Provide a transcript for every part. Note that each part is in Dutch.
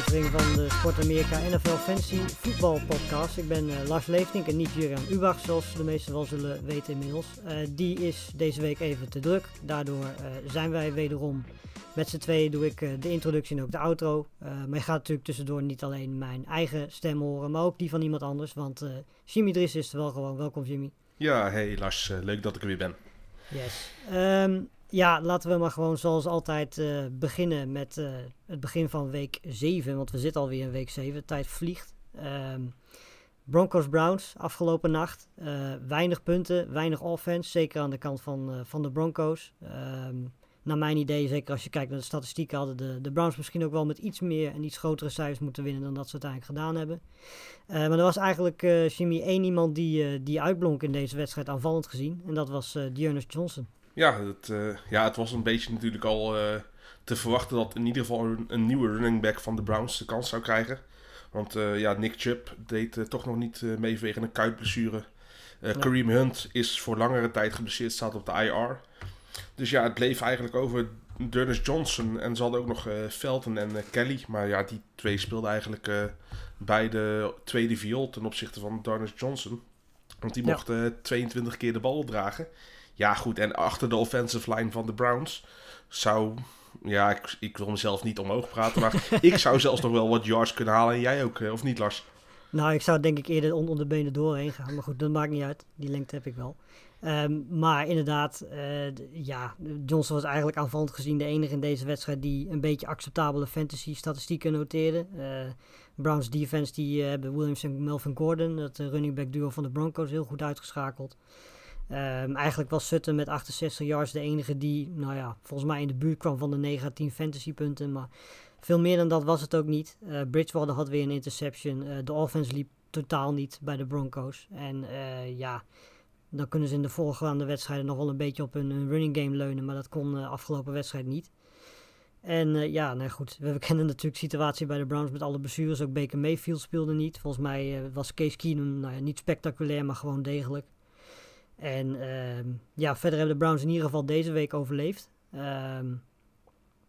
aflevering van de Sport Amerika NFL Fantasy Voetbal Podcast. Ik ben eh, Lars Leeftink en niet Jurgen Ubach, zoals de meesten wel zullen weten inmiddels. Eh, die is deze week even te druk. Daardoor eh, zijn wij wederom met z'n tweeën doe ik de introductie en ook de outro. Maar je gaat natuurlijk tussendoor niet alleen mijn eigen stem horen, maar ook die van iemand anders. Want Jimmy Dries is er wel gewoon. Welkom Jimmy. Ja, hey Lars, leuk dat ik er weer ben. Yes. Ehm, ja, laten we maar gewoon zoals altijd eh, beginnen met eh, het begin van week 7. Want we zitten alweer in week 7. Tijd vliegt. Ehm, Broncos Browns afgelopen nacht. Eh, weinig punten, weinig offense. Zeker aan de kant van, van de Broncos. Ehm, naar mijn idee, zeker als je kijkt naar de statistieken, hadden de, de Browns misschien ook wel met iets meer en iets grotere cijfers moeten winnen dan dat ze uiteindelijk gedaan hebben. Maar er was eigenlijk, eh, Jimmy, één iemand die, die uitblonk in deze wedstrijd aanvallend gezien. En dat was Dearness Johnson. Ja het, eh, ja, het was een beetje natuurlijk al eh, te verwachten dat in ieder geval een, een nieuwe running back van de Browns de kans zou krijgen. Want eh, ja, Nick Chubb deed toch nog niet mee vanwege een kuitblessure. Kareem Hunt is voor langere tijd geblesseerd, staat op de IR. Dus ja, het bleef eigenlijk over Dennis Johnson. En ze hadden ook nog eh Felton en Kelly. Maar ja, die twee speelden eigenlijk eh bij de tweede viool ten opzichte van Dennis Johnson. Want die mocht eh, 22 keer de bal opdragen. Ja, goed. En achter de offensive line van de Browns zou... Ja, ik, ik wil mezelf niet omhoog praten. Maar ik zou zelfs nog wel wat yards kunnen halen. En jij ook, eh, of niet, Lars? Nou, ik zou denk ik eerder onder de benen doorheen gaan. Maar goed, dat maakt niet uit. Die lengte heb ik wel. Ehm, maar inderdaad, eh, ja, Johnson was eigenlijk aanvallend gezien de enige in deze wedstrijd die een beetje acceptabele fantasy statistieken noteerde. Eh, Browns defense die hebben Williams en Melvin Gordon, dat running back duo van de Broncos, heel goed uitgeschakeld. Ehm, eigenlijk was Sutton met 68 yards de enige die, nou ja, volgens mij in de buurt kwam van de negatieve fantasy punten. Maar veel meer dan dat was het ook niet. Eh, Bridgewater had weer een interception. Eh, de offense liep totaal niet bij de Broncos. En eh, ja, dan kunnen ze in de voorgaande wedstrijden nog wel een beetje op hun, running game leunen. Maar dat kon de afgelopen wedstrijd niet. En ja, nou goed, we kennen natuurlijk de situatie bij de Browns met alle blessures. Ook Baker Mayfield speelde niet. Volgens mij was Case Keenum nou ja, niet spectaculair, maar gewoon degelijk. En ehm, ja, verder hebben de Browns in ieder geval deze week overleefd. Ehm,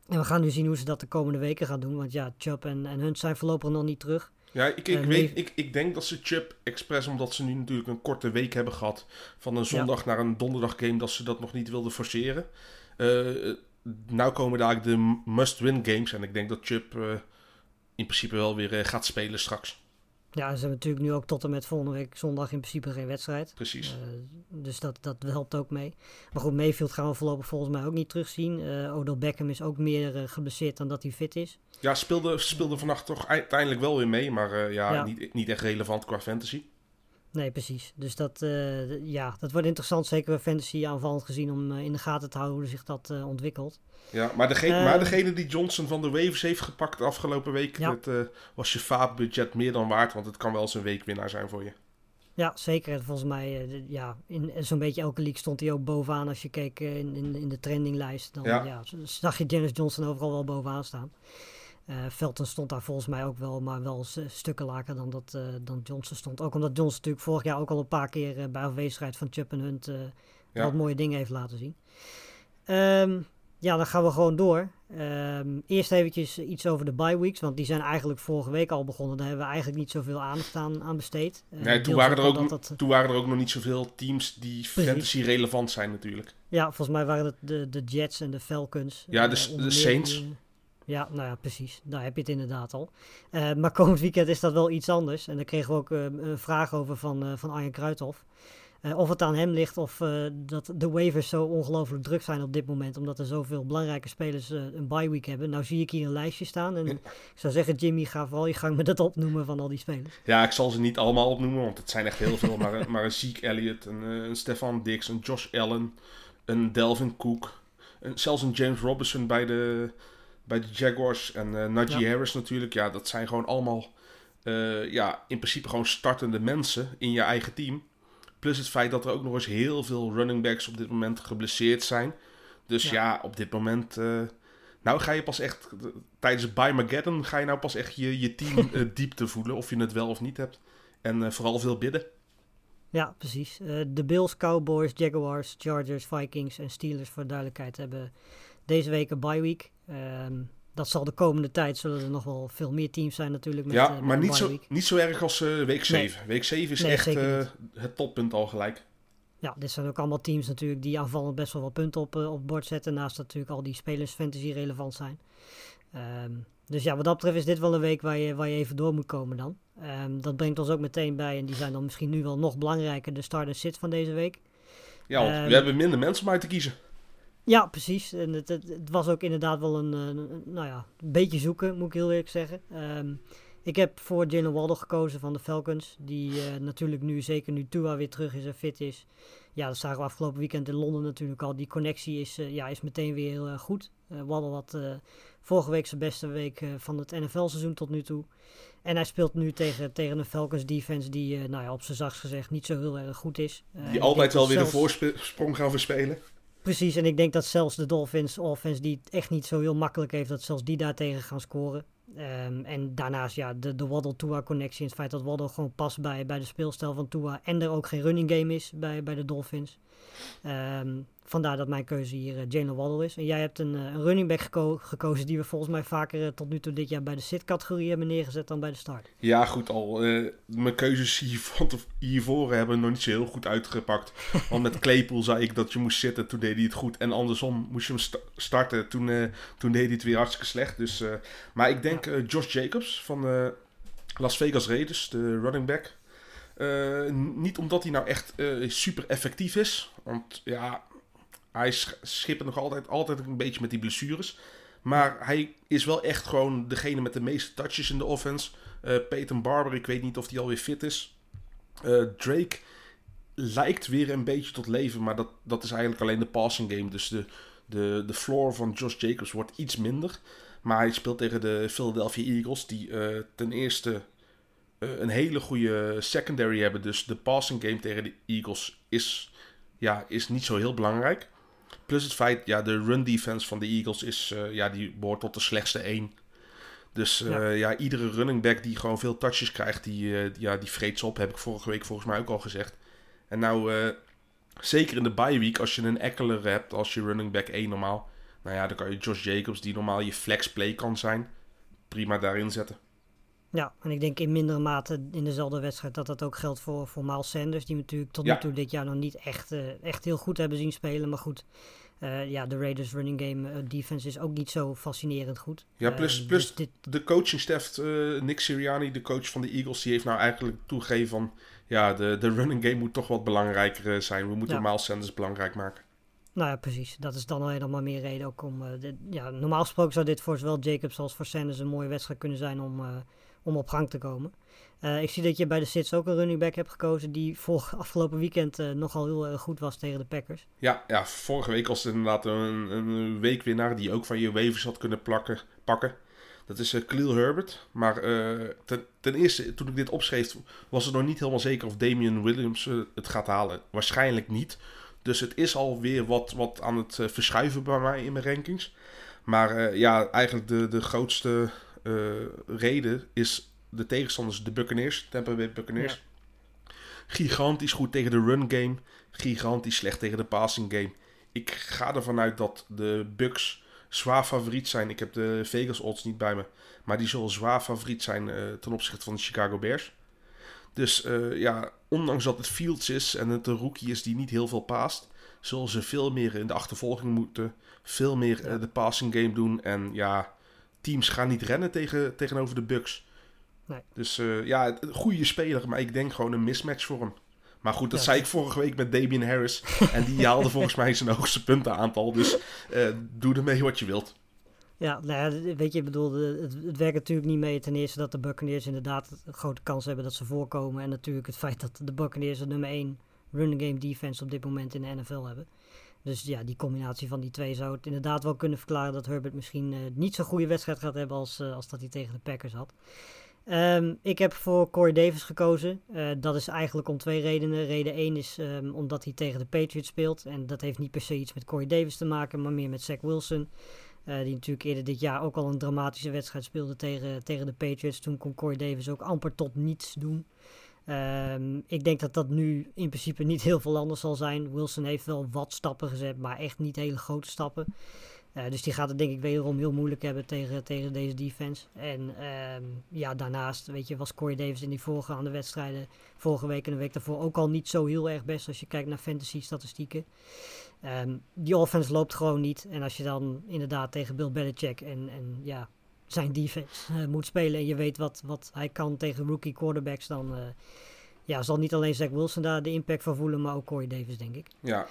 en we gaan nu zien hoe ze dat de komende weken gaan doen. Want ja, Chubb en, en Hunt zijn voorlopig nog niet terug. Ja, ik, ik, Eh, weet, ik, ik denk dat ze Chip expres, omdat ze nu natuurlijk een korte week hebben gehad, van een zondag naar een donderdag game, dat ze dat nog niet wilden forceren. Eh nou komen daar de must-win games en ik denk dat Chip eh, in principe wel weer gaat spelen straks. Ja, ze hebben natuurlijk nu ook tot en met volgende week zondag in principe geen wedstrijd. Precies. Eh, dus dat, dat helpt ook mee. Maar goed, Mayfield gaan we voorlopig volgens mij ook niet terugzien. Eh Odell Beckham is ook meer eh, geblesseerd dan dat hij fit is. Ja, speelde, speelde vannacht toch uiteindelijk wel weer mee, maar ja, Ja. Niet, niet echt relevant qua fantasy. Nee, precies. Dus dat, eh, ja, dat wordt interessant, zeker bij fantasy aanvallend gezien, om eh, in de gaten te houden hoe zich dat eh, ontwikkelt. Ja, maar, degene, maar degene die Johnson van de waivers heeft gepakt de afgelopen week, Ja. dat, was je vaatbudget meer dan waard, want het kan wel eens een weekwinnaar zijn voor je. Ja, zeker. En Volgens mij, ja, in zo'n beetje elke league stond hij ook bovenaan. Als je keek in, in, in de trendinglijst, dan Ja. zag je Dennis Johnson overal wel bovenaan staan. Eh Felton stond daar volgens mij ook wel, maar wel stukken lager dan dat eh, dan Johnson stond. Ook omdat Johnson natuurlijk vorig jaar ook al een paar keer eh, bij afwezigheid van Chubb en Hunt Ja. wat mooie dingen heeft laten zien. Ehm, ja, dan gaan we gewoon door. Ehm, eerst eventjes iets over de bye weeks, want die zijn eigenlijk vorige week al begonnen. Daar hebben we eigenlijk niet zoveel aandacht aan, aan besteed. Nee, toen waren, er ook, dat- toen waren er ook nog niet zoveel teams die fantasy relevant zijn natuurlijk. Ja, volgens mij waren het de, de Jets en de Falcons. Ja, de- Saints. die, ja, nou ja, precies. Daar heb je het inderdaad al. Eh, maar komend weekend is dat wel iets anders. En daar kregen we ook eh, een vraag over van, eh, van Arjen Kruithof. Of het aan hem ligt of dat de waivers zo ongelooflijk druk zijn op dit moment. Omdat er zoveel belangrijke spelers een bye week hebben. Nou zie ik hier een lijstje staan. En Ja. ik zou zeggen, Jimmy, ga vooral je gang met het opnoemen van al die spelers. Ja, ik zal ze niet allemaal opnoemen, want het zijn echt heel veel. maar, maar een Zeke Elliott, een, een Stefan Dix, een Josh Allen, een Delvin Cook, een, zelfs een James Robinson bij de, bij de Jaguars en eh Najee Ja. Harris natuurlijk. Ja, dat zijn gewoon allemaal eh, ja, in principe gewoon startende mensen in je eigen team. Plus het feit dat er ook nog eens heel veel running backs op dit moment geblesseerd zijn. Dus Ja. ja, op dit moment... eh, nou ga je pas echt... Tijdens Mageddon ga je nou pas echt je, je team diepte voelen. Of je het wel of niet hebt. En vooral veel bidden. Ja, precies. De Bills, Cowboys, Jaguars, Chargers, Vikings en Steelers voor de duidelijkheid hebben deze week een bye week. Ehm, dat zal de komende tijd zullen er nog wel veel meer teams zijn natuurlijk met, ja, eh, maar niet zo, niet zo erg als eh, week 7. Week 7 is Nee, echt eh, het toppunt al gelijk. Ja, dit zijn ook allemaal teams natuurlijk die aanvallend best wel wat punten op, op bord zetten. Naast dat natuurlijk al die spelers fantasy relevant zijn. Ehm, dus ja, wat dat betreft is dit wel een week waar je, waar je even door moet komen dan. Ehm, dat brengt ons ook meteen bij, en die zijn dan misschien nu wel nog belangrijker, de start en sit van deze week. Ja, want we hebben minder mensen om uit te kiezen. Ja, precies. En het, het, het was ook inderdaad wel een, een- nou ja, een beetje zoeken, moet ik heel eerlijk zeggen. Ehm, ik heb voor Jalen Waddle gekozen van de Falcons. Die eh, natuurlijk nu, zeker nu Tua weer terug is en fit is. Ja, dat zagen we afgelopen weekend in Londen natuurlijk al. Die connectie is, eh, ja, is meteen weer heel erg goed. Waddle had vorige week zijn beste week van het NFL-seizoen tot nu toe. En hij speelt nu tegen, tegen een Falcons defense die, nou ja, op zijn zachtst gezegd niet zo heel erg goed is. Die altijd wel weer een voorsprong gaan verspelen. Precies, en ik denk dat zelfs de Dolphins offense die het echt niet zo heel makkelijk heeft, dat zelfs die daartegen gaan scoren. Ehm, en daarnaast ja, de, de Waddle-Tua-connectie. Het feit dat Waddle gewoon past bij, bij de speelstijl van Tua. En er ook geen running game is bij, bij de Dolphins. Ehm, vandaar dat mijn keuze hier eh, Jalen Waddle is. En jij hebt een, eh, een running back geko- gekozen die we volgens mij vaker eh, tot nu toe dit jaar bij de sit-categorie hebben neergezet dan bij de start. Ja, goed al. mijn keuzes hiervan, hiervoor hebben nog niet zo heel goed uitgepakt. Want met Claypool zei ik dat je moest zitten, toen deed hij het goed. En andersom moest je hem sta- starten, toen, toen deed hij het weer hartstikke slecht. Dus, maar ik denk Josh Jacobs van Las Vegas Raiders, de running back. Niet omdat hij nou echt super effectief is. Want ja, hij sch- schippert nog altijd, altijd een beetje met die blessures. Maar hij is wel echt gewoon degene met de meeste touches in de offense. Eh Peyton Barber, ik weet niet of die alweer fit is. Eh, Drake lijkt weer een beetje tot leven, maar dat, dat is eigenlijk alleen de passing game. Dus de, de, de floor van Josh Jacobs wordt iets minder. Maar hij speelt tegen de Philadelphia Eagles, die eh, ten eerste een hele goede secondary hebben. Dus de passing game tegen de Eagles is, ja, is niet zo heel belangrijk. Plus het feit, ja, de run defense van de Eagles is, eh, ja, die behoort tot de slechtste één. Dus eh, Ja. ja. iedere running back die gewoon veel touches krijgt, die, eh, ja, die vreet ze op. Heb ik vorige week volgens mij ook al gezegd. En nou, zeker in de bye week, als je een Eckler hebt als je running back 1 normaal. Nou ja, dan kan je Josh Jacobs, die normaal je flex play kan zijn, prima daarin zetten. Ja, en ik denk in mindere mate in dezelfde wedstrijd dat dat ook geldt voor, voor Miles Sanders. Die natuurlijk tot Ja. nu toe dit jaar nog niet echt, echt heel goed hebben zien spelen. Maar goed, eh, ja, de Raiders running game eh, defense is ook niet zo fascinerend goed. Ja, plus, Eh, plus dus dit, de coaching staff, Nick Sirianni, de coach van de Eagles, die heeft nou eigenlijk toegegeven van... Ja, de, de running game moet toch wat belangrijker zijn. We moeten Ja. Miles Sanders belangrijk maken. nou ja, precies. Dat is dan helemaal meer reden ook om... dit- ja, normaal gesproken zou dit voor zowel Jacobs als voor Sanders een mooie wedstrijd kunnen zijn om, om op gang te komen. Eh, ik zie dat je bij de Sits ook een running back hebt gekozen die voor afgelopen weekend eh, nogal heel erg goed was tegen de Packers. Ja, ja, vorige week was het inderdaad een, een weekwinnaar die ook van je waivers had kunnen plakken, pakken. Dat is Khalil Herbert. Maar eh, ten, ten eerste, toen ik dit opschreef, was het nog niet helemaal zeker of Damian Williams eh, het gaat halen. Waarschijnlijk niet. Dus het is alweer wat, wat aan het eh, verschuiven bij mij in mijn rankings. Maar eh, ja, eigenlijk de, de grootste eh, reden is de tegenstanders, de Buccaneers, Tampa Bay Buccaneers. Gigantisch goed tegen de run game. Gigantisch slecht tegen de passing game. Ik ga ervan uit dat de Bucks zwaar favoriet zijn. Ik heb de Vegas odds niet bij me. Maar die zullen zwaar favoriet zijn eh, ten opzichte van de Chicago Bears. Dus eh, ja, ondanks dat het Fields is en het een rookie is die niet heel veel paast, zullen ze veel meer in de achtervolging moeten. Veel meer eh, de passing game doen. En ja, teams gaan niet rennen tegen, tegenover de Bucks. Nee. Dus eh, ja, een goede speler, maar ik denk gewoon een mismatch voor hem. Maar goed, dat Ja, zei ik vorige week met Damian Harris. En die haalde volgens mij zijn hoogste puntenaantal. Dus eh, doe ermee wat je wilt. Ja, nou ja, weet je, ik bedoel, het, het werkt natuurlijk niet mee ten eerste dat de Buccaneers inderdaad een grote kans hebben dat ze voorkomen. En natuurlijk het feit dat de Buccaneers de nummer 1 running game defense op dit moment in de NFL hebben. Dus ja, die combinatie van die twee zou het inderdaad wel kunnen verklaren dat Herbert misschien uh, niet zo'n goede wedstrijd gaat hebben als, uh, als dat hij tegen de Packers had. Um, ik heb voor Corey Davis gekozen. Uh, dat is eigenlijk om twee redenen. Reden 1 is um, omdat hij tegen de Patriots speelt. En dat heeft niet per se iets met Corey Davis te maken, maar meer met Zach Wilson. Uh, die natuurlijk eerder dit jaar ook al een dramatische wedstrijd speelde tegen, tegen de Patriots. Toen kon Corey Davis ook amper tot niets doen. Um, ik denk dat dat nu in principe niet heel veel anders zal zijn. Wilson heeft wel wat stappen gezet, maar echt niet hele grote stappen. Uh, dus die gaat het denk ik wederom heel moeilijk hebben tegen, tegen deze defense. En um, ja, daarnaast weet je, was Corey Davis in die voorgaande wedstrijden vorige week en de week daarvoor ook al niet zo heel erg best als je kijkt naar fantasy statistieken. Um, die offense loopt gewoon niet. En als je dan inderdaad tegen Bill Belichick en, en ja, zijn defense uh, moet spelen en je weet wat, wat hij kan tegen rookie quarterbacks, dan uh, ja, zal niet alleen Zach Wilson daar de impact van voelen, maar ook Corey Davis, denk ik. Ja,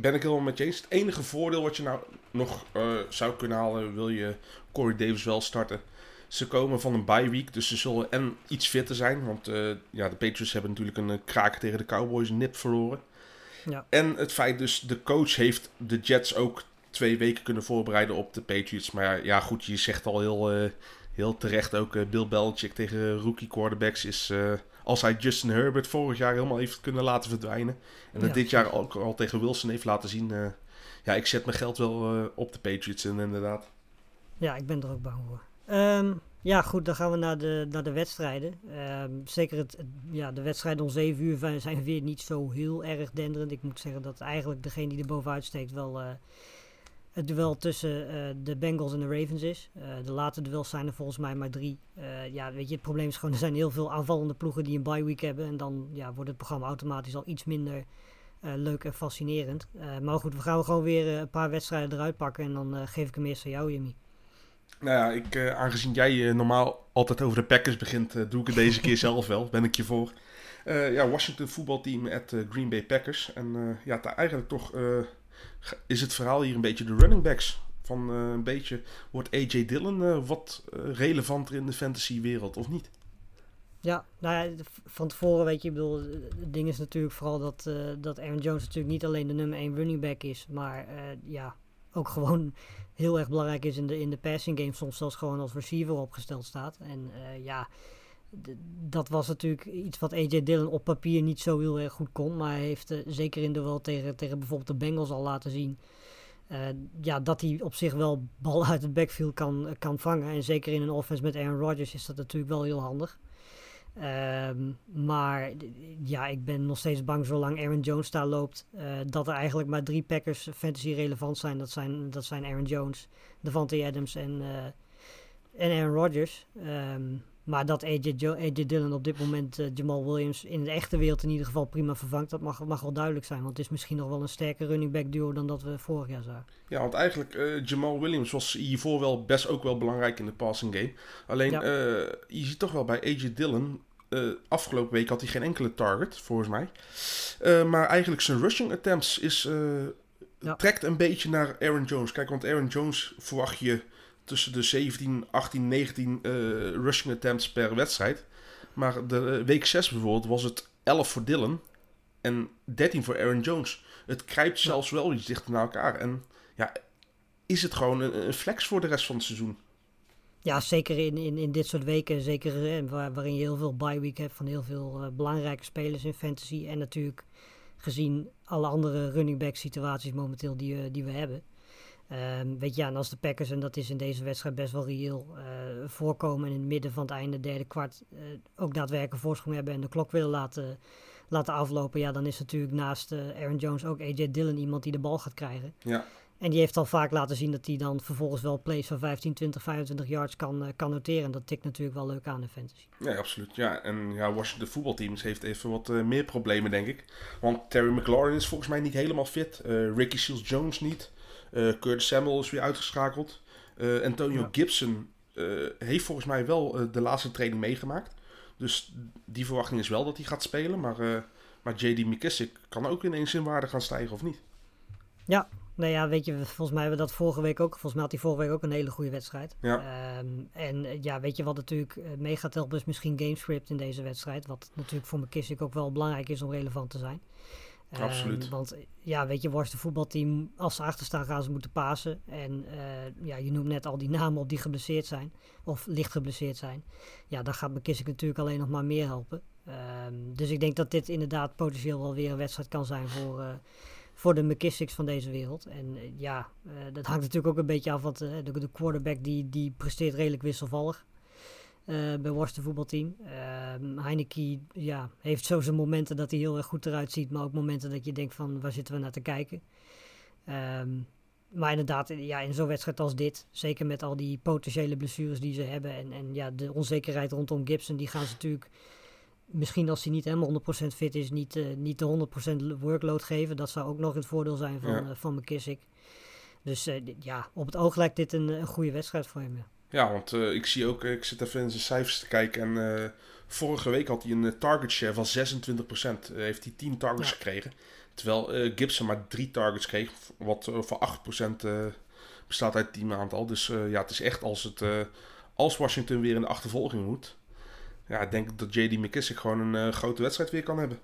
ben ik helemaal met je eens. Het enige voordeel wat je nou nog uh, zou kunnen halen, wil je Corey Davis wel starten. Ze komen van een bye week, dus ze zullen en iets fitter zijn. Want uh, ja, de Patriots hebben natuurlijk een uh, kraak tegen de Cowboys nip verloren. Ja. En het feit dus, de coach heeft de Jets ook twee weken kunnen voorbereiden op de Patriots. Maar ja, goed, je zegt al heel, uh, heel terecht ook Bill Belichick tegen rookie quarterbacks is... Als hij Justin Herbert vorig jaar helemaal heeft kunnen laten verdwijnen. En dat Ja, dit jaar ook al tegen Wilson heeft laten zien. eh, ja, ik zet mijn geld wel eh, op de Patriots in, inderdaad. Ja, ik ben er ook bang voor. Ehm, ja, goed, dan gaan we naar de, naar de wedstrijden. Ehm, zeker het, het- ja, de wedstrijden om 7 uur zijn- zijn weer niet zo heel erg denderend. Ik moet zeggen dat eigenlijk degene die er bovenuit steekt wel eh, het duel tussen eh, de Bengals en de Ravens is. Eh, de late duels zijn er volgens mij maar drie. Eh, ja, weet je, het probleem is gewoon, er zijn heel veel aanvallende ploegen die een bye week hebben. En dan ja, wordt het programma automatisch al iets minder leuk en fascinerend. Maar goed, we gaan gewoon weer een paar wedstrijden eruit pakken. En dan geef ik hem eerst aan jou, Jimmy. Nou ja, ik, aangezien jij normaal altijd over de Packers begint, doe ik het deze keer zelf wel. Ben ik je voor. Ja, Washington voetbalteam at Green Bay Packers. En ja, ta- eigenlijk toch is het verhaal hier een beetje de running backs. Van eh, een beetje, wordt AJ Dillon eh, wat eh, relevanter in de fantasy wereld of niet? Ja, nou ja, van tevoren weet je, ik bedoel, het ding is natuurlijk vooral dat, dat Aaron Jones natuurlijk niet alleen de nummer 1 running back is, maar ja, ook gewoon heel erg belangrijk is in de, in de passing game, soms zelfs gewoon als receiver opgesteld staat. En ja, dat was natuurlijk iets wat AJ Dillon op papier niet zo heel erg goed kon, maar hij heeft eh, zeker in de wel tegen, tegen bijvoorbeeld de Bengals al laten zien. eh, ja, dat hij op zich wel bal uit het backfield kan, kan vangen. En zeker in een offense met Aaron Rodgers is dat natuurlijk wel heel handig. Ehm, maar ja, ik ben nog steeds bang zolang Aaron Jones daar loopt. eh, dat er eigenlijk maar drie Packers fantasy relevant zijn. Dat zijn, dat zijn Aaron Jones, Devante Adams en, eh, en Aaron Rodgers. Ehm, maar dat AJ, Jo- AJ Dillon op dit moment eh, Jamal Williams in de echte wereld in ieder geval prima vervangt. Dat mag, mag wel duidelijk zijn. Want het is misschien nog wel een sterker running back duo dan dat we vorig jaar zagen. Ja, want eigenlijk eh, Jamal Williams was hiervoor wel best ook wel belangrijk in de passing game. Alleen Ja. eh, je ziet toch wel bij AJ Dillon. afgelopen week had hij geen enkele target, volgens mij. Maar eigenlijk zijn rushing attempts is, Ja. trekt een beetje naar Aaron Jones. Kijk, want Aaron Jones verwacht je tussen de 17, 18, 19 eh, rushing attempts per wedstrijd. Maar de eh, week 6 bijvoorbeeld was het 11 voor Dillon en 13 voor Aaron Jones. Het krijpt zelfs wel iets dichter naar elkaar. En ja, is het gewoon een, een flex voor de rest van het seizoen. Ja, zeker in, in, in dit soort weken. Zeker eh, waar, waarin je heel veel bye week hebt van heel veel eh, belangrijke spelers in fantasy. En natuurlijk gezien alle andere running back situaties momenteel die, die we hebben. Ehm, weet je, ja, en als de Packers, en dat is in deze wedstrijd best wel reëel, eh, voorkomen en in het midden van het einde, derde kwart, eh, ook daadwerkelijk voorsprong hebben en de klok willen laten, laten aflopen, ja, dan is natuurlijk naast eh, Aaron Jones ook AJ Dillon iemand die de bal gaat krijgen. Ja, En die heeft al vaak laten zien dat hij dan vervolgens wel plays van 15, 20, 25 yards kan, kan noteren. Dat tikt natuurlijk wel leuk aan de fantasy. ja absoluut. Ja, en ja, Washington voetbalteams heeft even wat meer problemen, denk ik. Want Terry McLaurin is volgens mij niet helemaal fit. Ricky Seals-Jones niet. Eh Curtis Samuel is weer uitgeschakeld. Eh, Antonio Ja. Gibson eh, heeft volgens mij wel de laatste training meegemaakt. Dus die verwachting is wel dat hij gaat spelen. Maar, maar J.D. McKissick kan ook ineens in waarde gaan stijgen, of niet? Ja, nou ja, weet je, volgens mij hebben we dat vorige week ook. Volgens mij had hij vorige week ook een hele goede wedstrijd. Ja. Ehm, en ja, weet je wat natuurlijk mee gaat helpen is misschien gamescript in deze wedstrijd. Wat natuurlijk voor McKissick ook wel belangrijk is om relevant te zijn. Ehm, Absoluut. want ja, weet je, Worcester voetbalteam, als ze achter staan, gaan ze moeten pasen. En eh, ja, je noemt net al die namen op die geblesseerd zijn, of licht geblesseerd zijn. Ja, dan gaat McKissick natuurlijk alleen nog maar meer helpen. Ehm, dus ik denk dat dit inderdaad potentieel wel weer een wedstrijd kan zijn voor, eh, voor de McKissicks van deze wereld. En eh, ja, dat hangt natuurlijk ook een beetje af, want de, de quarterback die, die presteert redelijk wisselvallig. Eh, bij Worcester voetbalteam. Ehm Heineke ja, heeft zo zijn momenten dat hij heel erg goed eruit ziet, maar ook momenten dat je denkt van waar zitten we naar te kijken. Ehm, maar inderdaad, ja, in zo'n wedstrijd als dit, zeker met al die potentiële blessures die ze hebben en, en ja, de onzekerheid rondom Gibson, die gaan ze natuurlijk misschien als hij niet helemaal 100% fit is, niet, eh, niet de 100% workload geven. Dat zou ook nog het voordeel zijn van, Ja. eh, van McKissick. Dus ja, op het oog lijkt dit een, een goede wedstrijd voor hem. ja. Ja, want eh, ik zie ook, ik zit even in zijn cijfers te kijken. En eh, vorige week had hij een eh, target share van 26%. Eh, heeft hij 10 targets Ja. gekregen. Terwijl Gibson maar 3 targets kreeg. Wat voor 8% eh, bestaat uit het teamaantal. Dus ja, het is echt als, het, als Washington weer in de achtervolging moet. Ja, ik denk dat JD McKissick gewoon een grote wedstrijd weer kan hebben.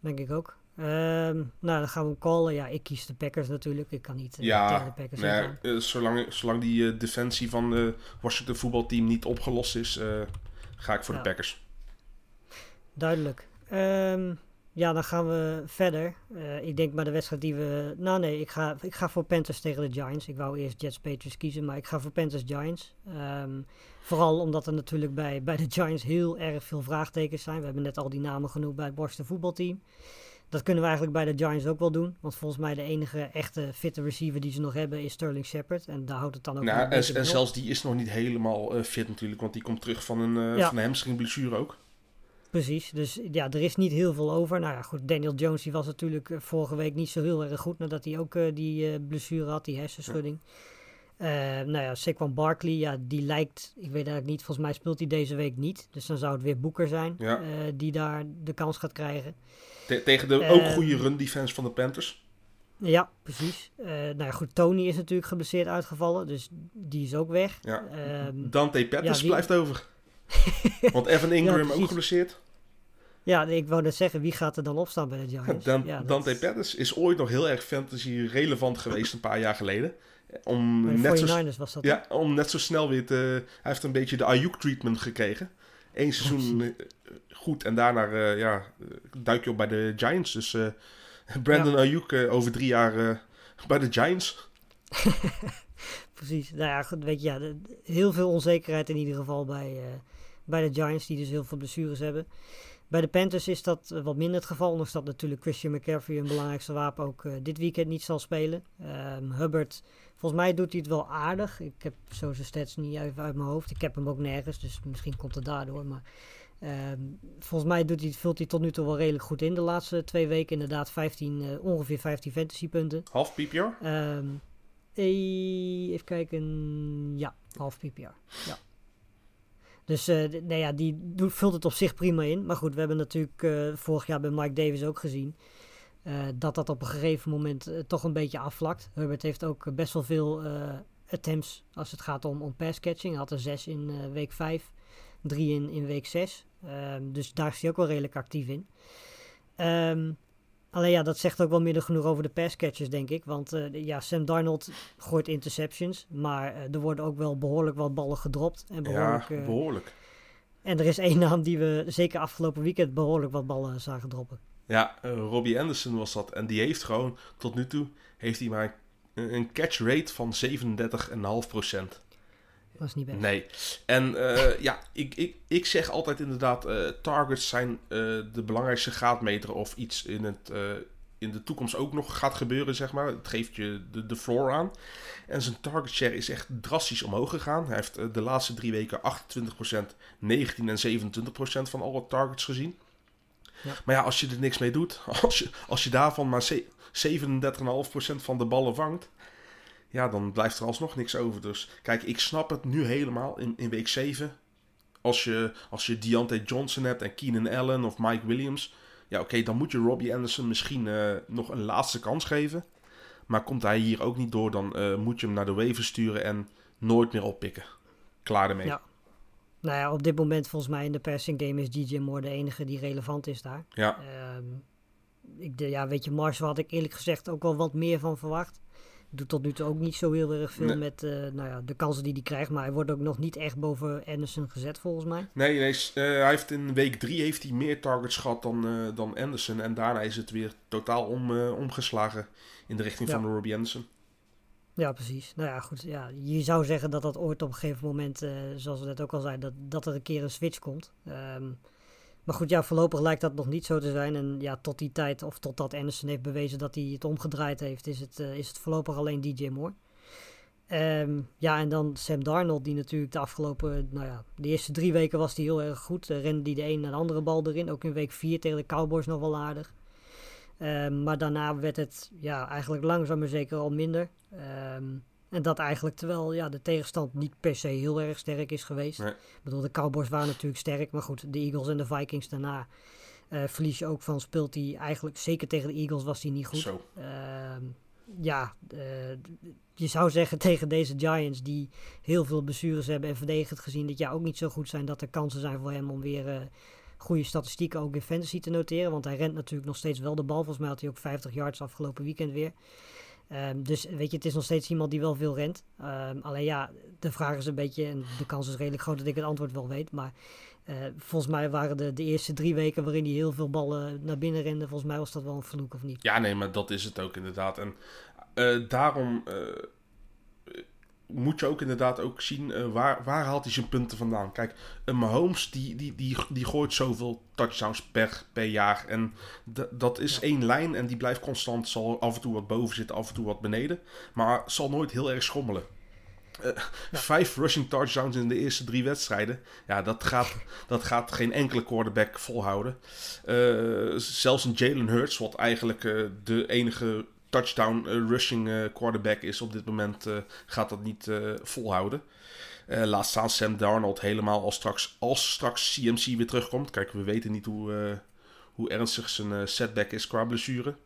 Denk ik ook. Ehm, nou, dan gaan we hem callen. Ja, ik kies de Packers natuurlijk. Ik kan niet eh, tegen Ja, de Packers nee, eh, zolang, zolang die eh, defensie van de Washington voetbalteam niet opgelost is, eh, ga ik voor Ja. de Packers. Duidelijk. Ehm, ja, dan gaan we verder. Eh, ik denk maar de wedstrijd die we... Nou nee, ik ga, ik ga voor Panthers tegen de Giants. Ik wou eerst Jets Patriots kiezen, maar ik ga voor Panthers Giants. Ehm, vooral omdat er natuurlijk bij, bij de Giants heel erg veel vraagtekens zijn. We hebben net al die namen genoemd bij het Boston voetbalteam. Dat kunnen we eigenlijk bij de Giants ook wel doen. Want volgens mij de enige echte fitte receiver die ze nog hebben is Sterling Shepard. En daar houdt het dan ook Nou, en, en zelfs die is nog niet helemaal eh, fit natuurlijk, want die komt terug van een, Ja. van een hamstringblessure ook. Precies, dus ja, er is niet heel veel over. Nou ja, goed, Daniel Jones die was natuurlijk eh, vorige week niet zo heel erg goed nadat hij ook die blessure had, die hersenschudding. Eh, nou ja, Saquon Barkley, ja, die lijkt, ik weet eigenlijk niet, volgens mij speelt hij deze week niet. Dus dan zou het weer Boeker zijn Ja. eh, die daar de kans gaat krijgen. Te- tegen de Eh, ook goede run defense van de Panthers. Ja, precies. Eh, nou ja, goed, Tony is natuurlijk geblesseerd uitgevallen, dus die is ook weg. Ja. Ehm, Dante Pettis ja, blijft over. want Evan Ingram ook geblesseerd. ja, ik wou net zeggen, wie gaat er dan opstaan bij de Giants? Dan, dat- Dante Pettis is ooit nog heel erg fantasy relevant geweest een paar jaar geleden. Om net, zo, 49ers was dat. hè? ja, om net zo snel weer te... Hij heeft een beetje de Ayuk treatment gekregen. Eén seizoen eh, goed en daarna eh, ja, duik je op bij de Giants. Dus eh, Brandon Ayuk over drie jaar bij de Giants. Precies. Nou ja, goed, weet je, ja, heel veel onzekerheid in ieder geval bij, bij de Giants, die dus heel veel blessures hebben. Bij de Panthers is dat eh, wat minder het geval, ondanks dat natuurlijk Christian McCaffrey, een belangrijkste wapen, ook eh, dit weekend niet zal spelen. Ehm, Hubbard, volgens mij doet hij het wel aardig. Ik heb zo zijn stats niet even uit mijn hoofd. Ik heb hem ook nergens, dus misschien komt het daardoor. Maar ehm, volgens mij doet hij, vult hij tot nu toe wel redelijk goed in de laatste twee weken. Inderdaad, 15, eh, ongeveer 15 fantasy punten. Half PPR. Ehm, eh, even kijken. Ja, half PPR. Ja. Dus d- nou ja, die vult het op zich prima in. Maar goed, we hebben natuurlijk eh, vorig jaar bij Mike Davis ook gezien. eh, dat dat op een gegeven moment toch een beetje afvlakt. Herbert heeft ook best wel veel attempts als het gaat om, om pass catching. Hij had er zes in week 5, drie in, in week 6. dus daar is hij ook wel redelijk actief in. Ehm, alleen ja, dat zegt ook wel meer genoeg over de passcatchers, denk ik. Want eh, ja, Sam Darnold gooit interceptions. Maar eh, er worden ook wel behoorlijk wat ballen gedropt. En, behoorlijk, Ja, eh, behoorlijk. en er is één naam die we zeker afgelopen weekend behoorlijk wat ballen zagen droppen. Ja, Robbie Anderson was dat. En die heeft gewoon, tot nu toe, heeft hij maar een catch rate van 37,5%. Dat is niet best. Nee. En eh, ja, ik, ik, ik zeg altijd inderdaad, eh, targets zijn eh, de belangrijkste graadmeter of iets in, het, in de toekomst ook nog gaat gebeuren, zeg maar. Het geeft je de, de floor aan. En zijn target share is echt drastisch omhoog gegaan. Hij heeft de laatste drie weken 28%, 19 en 27% van alle targets gezien. Ja. Maar ja, als je er niks mee doet, als je, als je daarvan maar ze- 37,5% van de ballen vangt, ja, dan blijft er alsnog niks over. Dus kijk, ik snap het nu helemaal in, in week 7. Als je, als je Deontay Johnson hebt en Keenan Allen of Mike Williams. Ja, oké, dan moet je Robbie Anderson misschien eh, nog een laatste kans geven. Maar komt hij hier ook niet door, dan eh, moet je hem naar de waiver sturen en nooit meer oppikken. Klaar ermee. Ja. Nou ja, op dit moment volgens mij in de passing game is DJ Moore de enige die relevant is daar. Ja. Ehm, ik, de, ja, weet je, Marshall had ik eerlijk gezegd ook wel wat meer van verwacht. Doet tot nu toe ook niet zo heel erg veel Nee. met eh, nou ja, de kansen die hij krijgt. Maar hij wordt ook nog niet echt boven Anderson gezet volgens mij. Nee, nee eh, hij heeft in week 3 heeft hij meer targets gehad dan, eh, dan Anderson. En daarna is het weer totaal om, omgeslagen in de richting Ja. van Robbie Anderson. Ja, precies. Nou ja, goed. Ja, je zou zeggen dat dat ooit op een gegeven moment, zoals we net ook al zeiden, dat, dat er een keer een switch komt. Ehm, maar goed, ja, voorlopig lijkt dat nog niet zo te zijn. En ja, tot die tijd, of totdat Anderson heeft bewezen dat hij het omgedraaid heeft, is het, eh, is het voorlopig alleen DJ Moore. Ehm, ja, en dan Sam Darnold, die natuurlijk de afgelopen, nou ja, de eerste drie weken was hij heel erg goed. Uh, rende die de een naar de andere bal erin. Ook in week vier tegen de Cowboys nog wel aardig. Ehm, maar daarna werd het ja, eigenlijk langzaam maar zeker al minder. Ehm, en dat eigenlijk terwijl ja, de tegenstand niet per se heel erg sterk is geweest. Nee. Ik bedoel, de Cowboys waren natuurlijk sterk. Maar goed, de Eagles en de Vikings daarna eh, verlies je ook van. Speelt hij eigenlijk, zeker tegen de Eagles was hij niet goed. Zo. Ehm, ja, eh, je zou zeggen tegen deze Giants die heel veel blessures hebben en verdedigend gezien dit jaar ook niet zo goed zijn, dat er kansen zijn voor hem om weer eh, goede statistieken ook in fantasy te noteren. Want hij rent natuurlijk nog steeds wel de bal. Volgens mij had hij ook 50 yards afgelopen weekend weer. Ehm, dus weet je, het is nog steeds iemand die wel veel rent. Ehm, alleen ja, de vraag is een beetje, en de kans is redelijk groot dat ik het antwoord wel weet. Maar eh, volgens mij waren de, de eerste drie weken waarin hij heel veel ballen naar binnen rende. Volgens mij was dat wel een vloek of niet. Ja, nee, maar dat is het ook inderdaad. En eh, daarom eh, moet je ook inderdaad ook zien eh, waar, waar haalt hij zijn punten vandaan. Kijk, een Mahomes die, die, die, die gooit zoveel touchdowns per, per jaar. En dat is één lijn en die blijft constant. Zal af en toe wat boven zitten, af en toe wat beneden. Maar zal nooit heel erg schommelen. Eh, Vijf rushing touchdowns in de eerste drie wedstrijden. Ja, dat gaat, dat gaat geen enkele quarterback volhouden. Eh, zelfs een Jalen Hurts, wat eigenlijk de enige touchdown eh, rushing eh, quarterback is op dit moment, eh, gaat dat niet volhouden. Eh, laat staan Sam Darnold helemaal als straks, als straks CMC weer terugkomt. Kijk, we weten niet hoe, hoe ernstig zijn setback is qua blessure.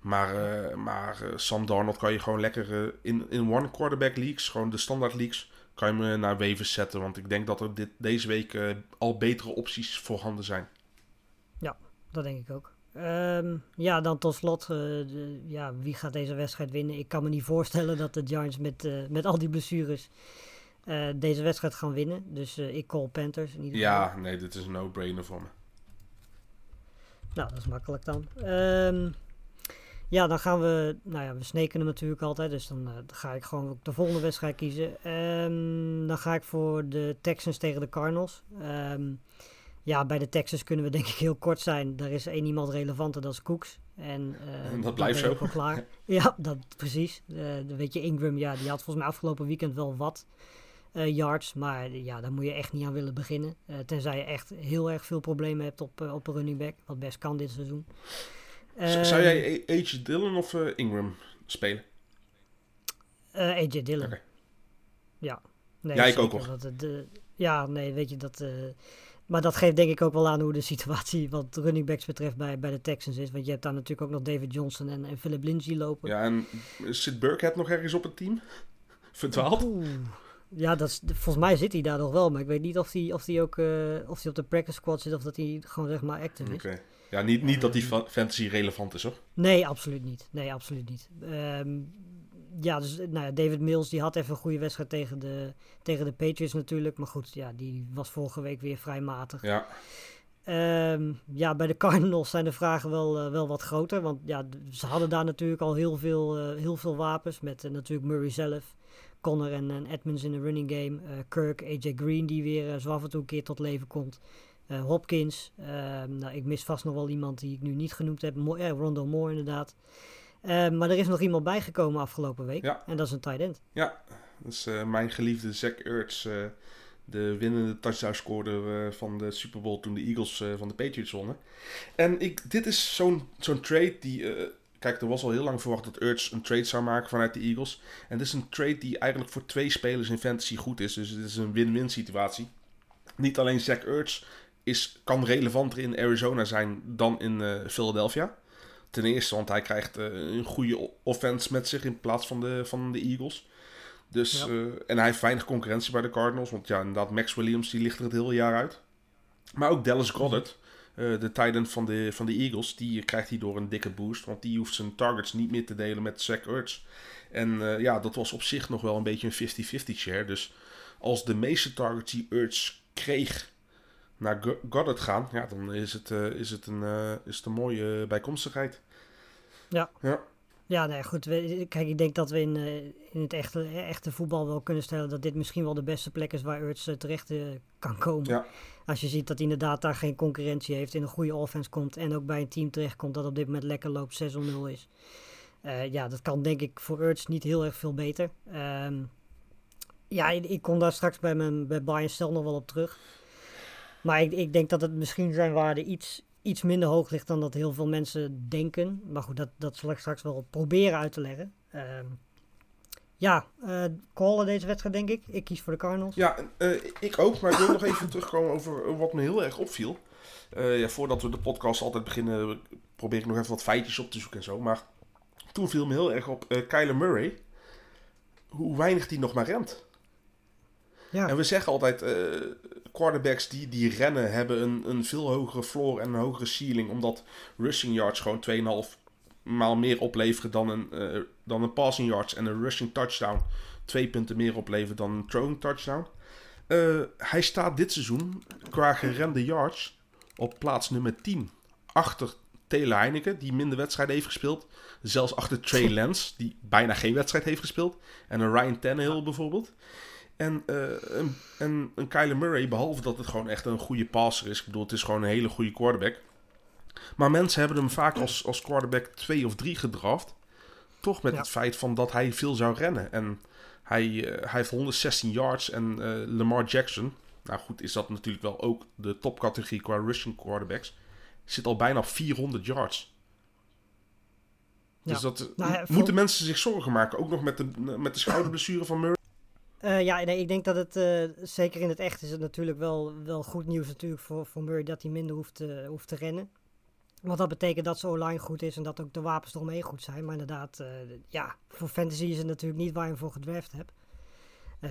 Maar, maar Sam Darnold kan je gewoon lekker in, in one quarterback leagues, gewoon de standaard leagues, kan je eh, naar waivers zetten. Want ik denk dat er dit, deze week al betere opties voorhanden zijn. Dat denk ik ook. Ehm, ja, dan tot slot, eh, de- ja, wie gaat deze wedstrijd winnen? Ik kan me niet voorstellen dat de Giants met, eh, met al die blessures eh, deze wedstrijd gaan winnen. Dus ik call Panthers in ieder geval. Ja, nee, dit is een no-brainer voor me. Nou, dat is makkelijk dan. Ehm, ja, dan gaan we, nou ja, we sneken hem natuurlijk altijd, dus dan, ga ik gewoon de volgende wedstrijd kiezen. Ehm, dan ga ik voor de Texans tegen de Cardinals. Ehm, ja, bij de Texans kunnen we denk ik heel kort zijn. Er is één iemand relevanter, dat is Cooks. En, eh, En dat blijft zo. ook klaar. ja, dat precies. Eh, dan weet je, Ingram, ja, die had volgens mij afgelopen weekend wel wat eh, yards. Maar eh, ja, daar moet je echt niet aan willen beginnen. Eh, tenzij je echt heel erg veel problemen hebt op, eh, op een running back. Wat best kan dit seizoen. Zou Ehm, jij AJ Dillon of eh, Ingram spelen? eh, AJ Dillon. Ja. Nee, Ja, ik ook eh, ja, nee, weet je dat. Eh, maar dat geeft denk ik ook wel aan hoe de situatie wat running backs betreft bij, bij de Texans is. Want je hebt daar natuurlijk ook nog David Johnson en, en Philip Lindsay lopen. Ja, en zit Burkhead nog ergens op het team? Verdwaald? Oeh. Ja, dat is, volgens mij zit hij daar nog wel. Maar ik weet niet of hij of die ook eh, of die op de practice squad zit of dat hij gewoon zeg maar active is. Oké. Ja, niet, niet dat die fa- fantasy relevant is hoor. Nee, absoluut niet. Nee, absoluut niet. Ehm, ja, dus nou ja, David Mills die had even een goede wedstrijd tegen de, tegen de Patriots natuurlijk. Maar goed, ja, die was vorige week weer vrij matig. Ja, Ehm, ja, bij de Cardinals zijn de vragen wel, eh, wel wat groter. Want ja, ze hadden daar natuurlijk al heel veel, eh, heel veel wapens. Met eh, natuurlijk Murray zelf, Connor en, en Edmonds in de running game. eh, Kirk, AJ Green die weer eh, zo af en toe een keer tot leven komt. Eh, Hopkins. Ehm, nou, ik mis vast nog wel iemand die ik nu niet genoemd heb. Mo Rondo Moore inderdaad. Ehm, maar er is nog iemand bijgekomen afgelopen week. Ja. En dat is een tight end. ja. Dat is eh, mijn geliefde Zach Ertz. eh, de winnende touchdown scorer eh, van de Super Bowl toen de Eagles eh, van de Patriots wonnen. En ik, dit is zo'n zo'n trade die... eh, kijk, er was al heel lang verwacht dat Ertz een trade zou maken vanuit de Eagles. En dit is een trade die eigenlijk voor twee spelers in fantasy goed is. Dus het is een win-win situatie. Niet alleen Zach Ertz is, kan relevanter in Arizona zijn dan in eh, Philadelphia. Ten eerste, want hij krijgt eh, een goede offense met zich in plaats van de, van de Eagles. Dus, Ja. eh, en hij heeft weinig concurrentie bij de Cardinals. Want ja, inderdaad, Max Williams die ligt er het hele jaar uit. Maar ook Dallas Goddard. Eh, de tight end van de, van de Eagles, die krijgt hij door een dikke boost. Want die hoeft zijn targets niet meer te delen met Zach Ertz. En ja, dat was op zich nog wel een beetje een 50-50 share. Dus als de meeste targets die Ertz kreeg naar Go- Goddard gaan, ja, dan is het, eh, is het, een, eh, is het een mooie bijkomstigheid. Ja. Ja. Ja, nee, goed. We, kijk, ik denk dat we in, eh, in het echte, echte voetbal wel kunnen stellen dat dit misschien wel de beste plek is waar Urts terecht kan komen. Ja. Als je ziet dat hij inderdaad daar geen concurrentie heeft, in een goede offense komt en ook bij een team terechtkomt dat op dit moment lekker loopt, 6-0 is. Ja, dat kan denk ik voor Urts niet heel erg veel beter. Ehm, ja, ik, ik kom daar straks bij, mijn, bij Bayern Stel nog wel op terug. Maar ik, ik denk dat het misschien zijn waarde iets, iets minder hoog ligt dan dat heel veel mensen denken. Maar goed, dat, dat zal ik straks wel proberen uit te leggen. Ehm, ja, eh callen deze wedstrijd denk ik. Ik kies voor de Cardinals. Ja, eh, ik ook, maar ik wil nog even terugkomen over wat me heel erg opviel. Eh, ja, voordat we de podcast altijd beginnen, probeer ik nog even wat feitjes op te zoeken en zo. Maar toen viel me heel erg op Kyler Murray, hoe weinig die nog maar rent. Ja, En we zeggen altijd, quarterbacks die, die rennen hebben een, een veel hogere floor en een hogere ceiling. Omdat rushing yards gewoon 2,5 maal meer opleveren dan een, eh, dan een passing yards. En een rushing touchdown twee punten meer opleveren dan een throwing touchdown. Eh, hij staat dit seizoen qua gerende yards op plaats nummer 10. Achter Taylor Heineken, die minder wedstrijden heeft gespeeld. Zelfs achter Trey Lance, die bijna geen wedstrijd heeft gespeeld. En een Ryan Tannehill bijvoorbeeld. En, eh, een, en een Kyler Murray, behalve dat het gewoon echt een goede passer is. Ik bedoel, het is gewoon een hele goede quarterback. Maar mensen hebben hem vaak als, als quarterback 2 of 3 gedraft. Toch met Ja. het feit van dat hij veel zou rennen. En hij, eh, hij heeft 116 yards. En eh, Lamar Jackson, nou goed, is dat natuurlijk wel ook de topcategorie qua rushing quarterbacks. Zit al bijna op 400 yards. Ja. Dus dat, Nou ja, moeten mensen zich zorgen maken. Ook nog met de, met de schouderblessure van Murray. Eh, ja, nee, ik denk dat het, eh, zeker in het echt is het natuurlijk wel, wel goed nieuws natuurlijk voor, voor Murray dat hij minder hoeft te, hoeft te rennen. Want dat betekent dat zijn online goed is en dat ook de wapens eromheen goed zijn. Maar inderdaad, eh, ja, voor fantasy is het natuurlijk niet waar je hem voor gedraft hebt.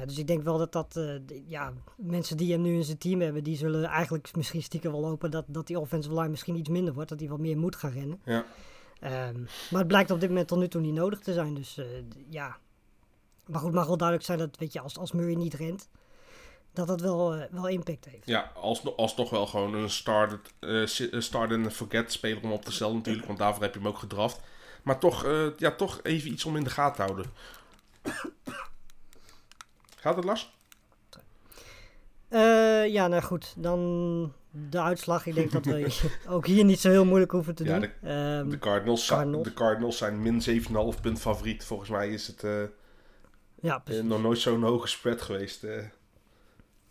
Dus ik denk wel dat dat, ja, mensen die hem nu in zijn team hebben, die zullen eigenlijk misschien stiekem wel hopen dat, dat die offensive line misschien iets minder wordt. Dat hij wat meer moet gaan rennen. Ja. Ehm, maar het blijkt op dit moment tot nu toe niet nodig te zijn. Dus ja. Maar goed, mag wel duidelijk zijn dat, weet je, als, als Murray niet rent, dat dat wel, eh, wel impact heeft. Ja, als, alsnog wel gewoon een start, eh, si- een start and forget speler om op te stellen natuurlijk. Want daarvoor heb je hem ook gedraft. Maar toch, eh, ja, toch even iets om in de gaten te houden. Gaat het, Lars? Eh, ja, nou goed. Dan de uitslag. Ik denk dat we ook hier niet zo heel moeilijk hoeven te Ja, doen. Ehm, De Cardinals, za- Cardinals. De Cardinals zijn min 7,5 punt favoriet. Volgens mij is het eh, ja, eh, precies. nog nooit zo'n hoge spread geweest. eh.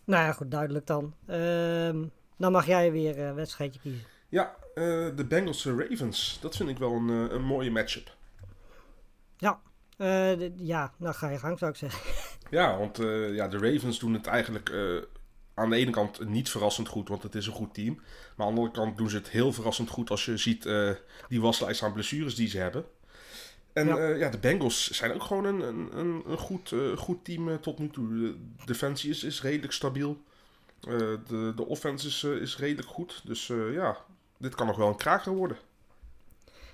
Nou ja, goed, duidelijk dan. Ehm, dan mag jij weer een wedstrijdje kiezen. Ja, eh, de Bengals en Ravens. Dat vind ik wel een, eh, een mooie matchup. Eh, d- ja, nou ga je gang zou ik zeggen. Ja, want eh, ja, de Ravens doen het eigenlijk eh, aan de ene kant niet verrassend goed, want het is een goed team. Maar aan de andere kant doen ze het heel verrassend goed als je ziet eh, die waslijst aan blessures die ze hebben. En Ja. ja, ja de Bengals zijn ook gewoon een, een, een, goed, eh, goed team eh, tot nu toe. De defensie is, is redelijk stabiel. Eh, de, de offense is, eh, is redelijk goed. Dus eh, ja, dit kan nog wel een kraker worden.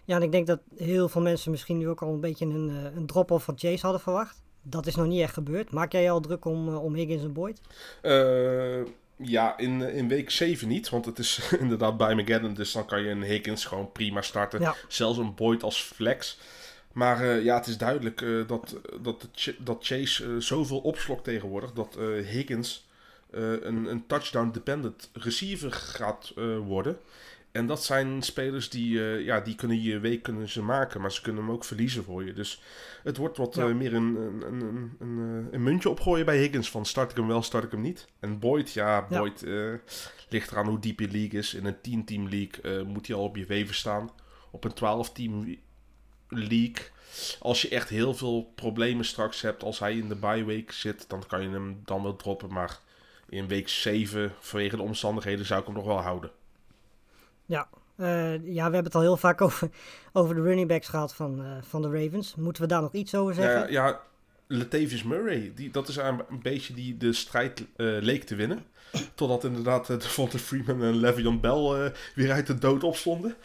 Ja, en ik denk dat heel veel mensen misschien nu ook al een beetje een, eh, een drop-off van Chase hadden verwacht. Dat is nog niet echt gebeurd. Maak jij je al druk om, eh, om Higgins en Boyd? Eh, ja, in, in week 7 niet, want het is inderdaad bij Mageddon. Dus dan kan je een Higgins gewoon prima starten. Ja. Zelfs een Boyd als flex. Maar eh, ja, het is duidelijk eh, dat, dat, dat Chase eh, zoveel opslokt tegenwoordig. Dat Higgins een, een touchdown-dependent receiver gaat worden. En dat zijn spelers die, ja, die kunnen je week kunnen ze maken, maar ze kunnen hem ook verliezen voor je. Dus het wordt wat Ja. meer een, een, een, een, een, muntje opgooien bij Higgins. Van start ik hem wel, start ik hem niet. En Boyd, ja, Ja. Boyd eh, ligt eraan hoe diep je league is. In een 10-team league moet hij al op je weven staan. Op een 12-team league. Als je echt heel veel problemen straks hebt, als hij in de bye week zit, dan kan je hem dan wel droppen. Maar in week 7, vanwege de omstandigheden, zou ik hem nog wel houden. Ja. Eh, ja, we hebben het al heel vaak over, over de running backs gehad van, eh, van de Ravens. Moeten we daar nog iets over zeggen? Ja, ja, Latavius Murray, die, dat is een, een beetje die de strijd eh, leek te winnen. Totdat inderdaad uh, Devonta Freeman en Le'Veon Bell weer uit de dood opstonden.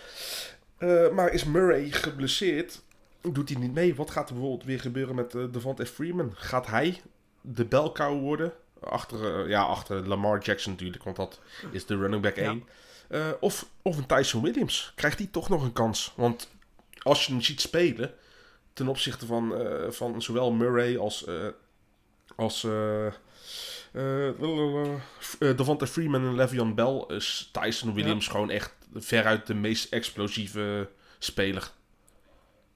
Eh, maar is Murray geblesseerd? Doet hij niet mee? Wat gaat er bijvoorbeeld weer gebeuren met uh, Devonta Freeman? Gaat hij de belkou worden? Achter, ja, achter Lamar Jackson natuurlijk, want dat is de running back 1. Ja. of, of een Tyson Williams. Krijgt hij toch nog een kans? Want als je hem ziet spelen ten opzichte van, van zowel Murray als, als uh, Devonta Freeman en Le'Veon Bell is Tyson Williams ja. gewoon echt veruit de meest explosieve speler.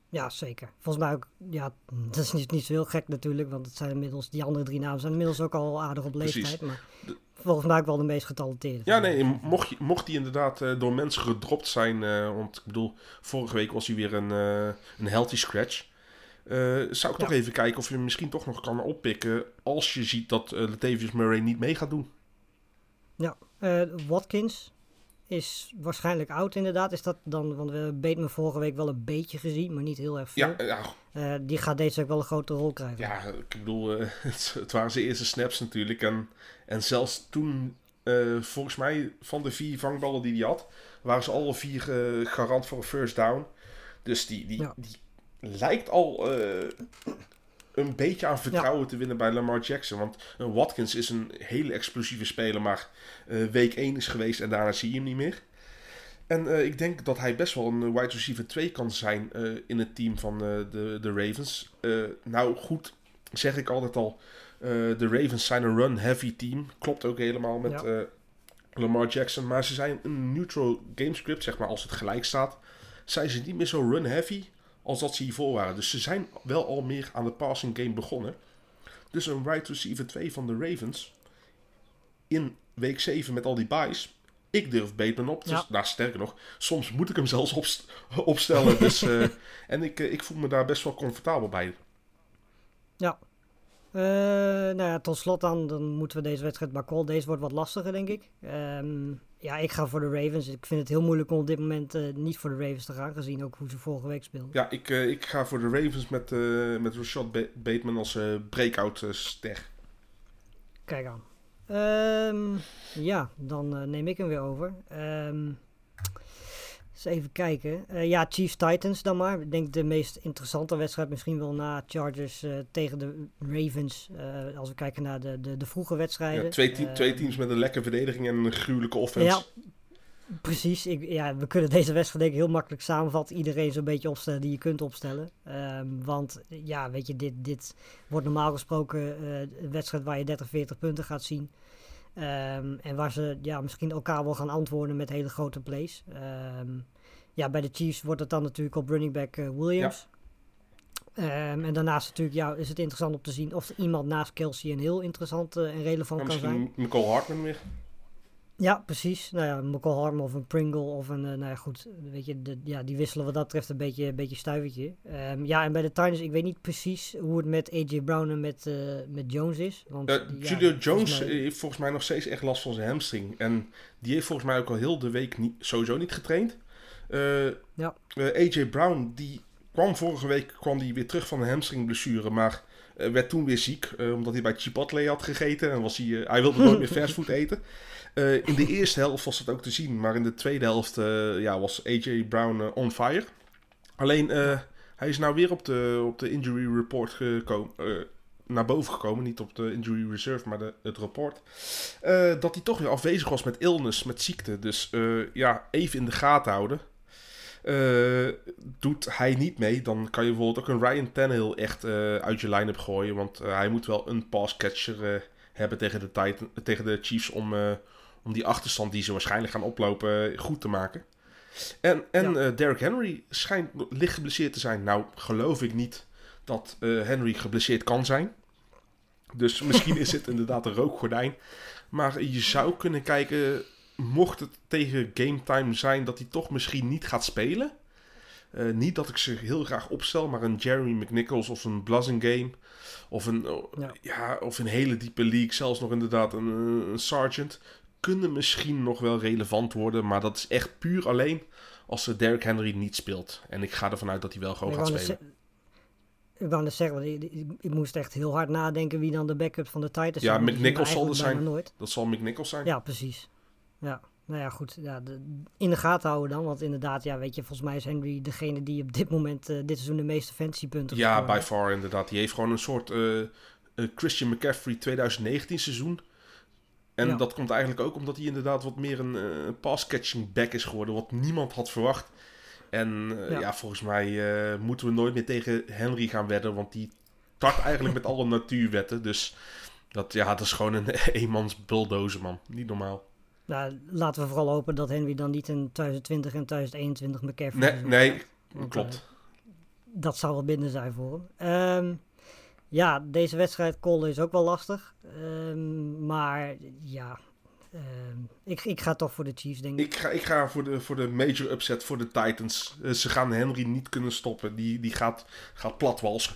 Ja, zeker. Volgens mij ook, ja, dat is niet, niet zo heel gek natuurlijk, want het zijn inmiddels, die andere drie namen zijn inmiddels ook al aardig op leeftijd, Precies. maar volgens mij ook wel de meest getalenteerde. Ja, nee, mocht, je, mocht die inderdaad uh, door mensen gedropt zijn, uh, want ik bedoel, vorige week was hij weer een, uh, een healthy scratch. Zou ik ja. toch even kijken of je hem misschien toch nog kan oppikken als je ziet dat Latavius Murray niet mee gaat doen. Ja, Watkins is waarschijnlijk oud inderdaad. Is dat dan, want we hebben Bateman vorige week wel een beetje gezien, maar niet heel erg veel. Ja, ja. Uh, die gaat deze week wel een grote rol krijgen. Ja, ik bedoel, uh, het, het, waren zijn eerste snaps natuurlijk. En, en zelfs toen, uh, volgens mij, van de vier vangballen die hij had, waren ze alle vier garant voor een first down. Dus die, die, ja. die lijkt al een beetje aan vertrouwen ja. te winnen bij Lamar Jackson. Want Watkins is een hele explosieve speler, maar uh, week 1 is geweest en daarna zie je hem niet meer. En uh, ik denk dat hij best wel een wide receiver 2 kan zijn in het team van de, de Ravens. nou goed, zeg ik altijd al, de Ravens zijn een run-heavy team. Klopt ook helemaal met ja. Lamar Jackson. Maar ze zijn een neutral gamescript, zeg maar, als het gelijk staat. Zijn ze niet meer zo run-heavy als dat ze hiervoor waren. Dus ze zijn wel al meer aan de passing game begonnen. Dus een wide receiver 2 van de Ravens in week 7 met al die buys. Ik durf Bateman op. Dus, ja. Nou, sterker nog, soms moet ik hem zelfs opst opstellen. dus, uh, en ik, uh, ik voel me daar best wel comfortabel bij. Ja. Uh, nou ja, tot slot dan, dan moeten we deze wedstrijd maar call. Deze wordt wat lastiger, denk ik. Um, ja, ik ga voor de Ravens. Ik vind het heel moeilijk om op dit moment uh, niet voor de Ravens te gaan, gezien ook hoe ze vorige week speelden. Ja, ik, uh, ik ga voor de Ravens met, uh, met Rashad ba Bateman als breakout ster. Kijk aan. Um, ja, dan neem ik hem weer over. Um, eens even kijken. Uh, ja, Chiefs Titans dan maar. Ik denk de meest interessante wedstrijd misschien wel na Chargers uh, tegen de Ravens. Uh, als we kijken naar de, de, de vroege wedstrijden. Ja, twee, te twee, teams met een lekkere verdediging en een gruwelijke offense. Ja, precies. Ik, ja, we kunnen deze wedstrijd denk ik heel makkelijk samenvatten. Iedereen zo'n beetje opstellen die je kunt opstellen. Um, want ja, weet je, dit, dit wordt normaal gesproken een wedstrijd waar je 30, 40 punten gaat zien. Um, en waar ze ja, misschien elkaar wel gaan antwoorden met hele grote plays. Um, ja, bij de Chiefs wordt het dan natuurlijk op running back uh, Williams. Ja. Um, en daarnaast natuurlijk ja, is het interessant om te zien of er iemand naast Kelsey een heel interessant uh, en relevant kan zijn. Michael Hartman weer. Ja, precies. Nou ja, Michael Hartman of een Pringle of een, uh, nou ja goed, weet je, de, ja, die wisselen wat dat betreft een beetje, een beetje stuivertje. Um, ja, en bij de Titans, ik weet niet precies hoe het met AJ Brown en met, uh, met Jones is. Want, uh, Julio ja, Jones mij... heeft volgens mij nog steeds echt last van zijn hamstring. En die heeft volgens mij ook al heel de week niet, sowieso niet getraind. ja. AJ Brown, die kwam vorige week kwam die weer terug van een hamstringblessure, maar werd toen weer ziek, omdat hij bij Chipotle had gegeten. En was hij, hij wilde nooit meer fastfood eten. Uh, in de eerste helft was het ook te zien, maar in de tweede helft uh, ja, was AJ Brown uh, on fire. Alleen hij is nou weer op de, op de injury report gekomen, naar boven gekomen. Niet op de injury reserve, maar de, het rapport. dat hij toch weer afwezig was met illness, met ziekte. Dus ja, even in de gaten houden. doet hij niet mee, dan kan je bijvoorbeeld ook een Ryan Tannehill echt uit je line-up gooien. Want hij moet wel een passcatcher hebben tegen de, Titan, tegen de Chiefs om om die achterstand die ze waarschijnlijk gaan oplopen goed te maken. En, en ja. uh, Derrick Henry schijnt licht geblesseerd te zijn. Nou, geloof ik niet dat uh, Henry geblesseerd kan zijn. Dus misschien is het inderdaad een rookgordijn. Maar je zou kunnen kijken, mocht het tegen game time zijn, dat hij toch misschien niet gaat spelen. Uh, niet dat ik ze heel graag opstel, maar een Jeremy McNichols of een Game Of een, ja. ja. of een hele diepe league, zelfs nog inderdaad een, een Sergeant kunnen misschien nog wel relevant worden. Maar dat is echt puur alleen als Derrick Henry niet speelt. En ik ga ervan uit dat hij wel gewoon gaat spelen. Ik wou net zeggen, want ik, moest echt heel hard nadenken wie dan de backup van de Titans Ja, zien we McNichols zal er zijn. Nooit. Dat zal McNichols zijn. Ja, precies. Ja, nou ja, goed. Ja, de, in de gaten houden dan. Want inderdaad, ja, weet je, volgens mij is Henry degene die op dit moment, eh, dit seizoen, de meeste fantasypunten Ja, by far inderdaad. Die heeft gewoon een soort eh, eh, Christian McCaffrey 2019 seizoen. En Ja. dat komt eigenlijk ook omdat hij inderdaad wat meer een eh, pass-catching back is geworden. Wat niemand had verwacht. En eh, Ja. ja. volgens mij eh, moeten we nooit meer tegen Henry gaan wedden. Want die tart eigenlijk met alle natuurwetten. Dus dat, ja, dat is gewoon een eenmans bulldozer, man. Niet normaal. Nou, laten we vooral hopen dat Henry dan niet in 2020 en 2021 McCaffrey Nee, nee klopt. dat zou wel binnen zijn voor hem. Ehm, ja, deze wedstrijd callen is ook wel lastig. Ehm, maar ja, ehm, ik, ik ga toch voor de Chiefs, denk ik. Ik ga, ik ga voor, de, voor de major upset voor de Titans. Eh, ze gaan Henry niet kunnen stoppen. Die, die gaat, gaat platwalsen.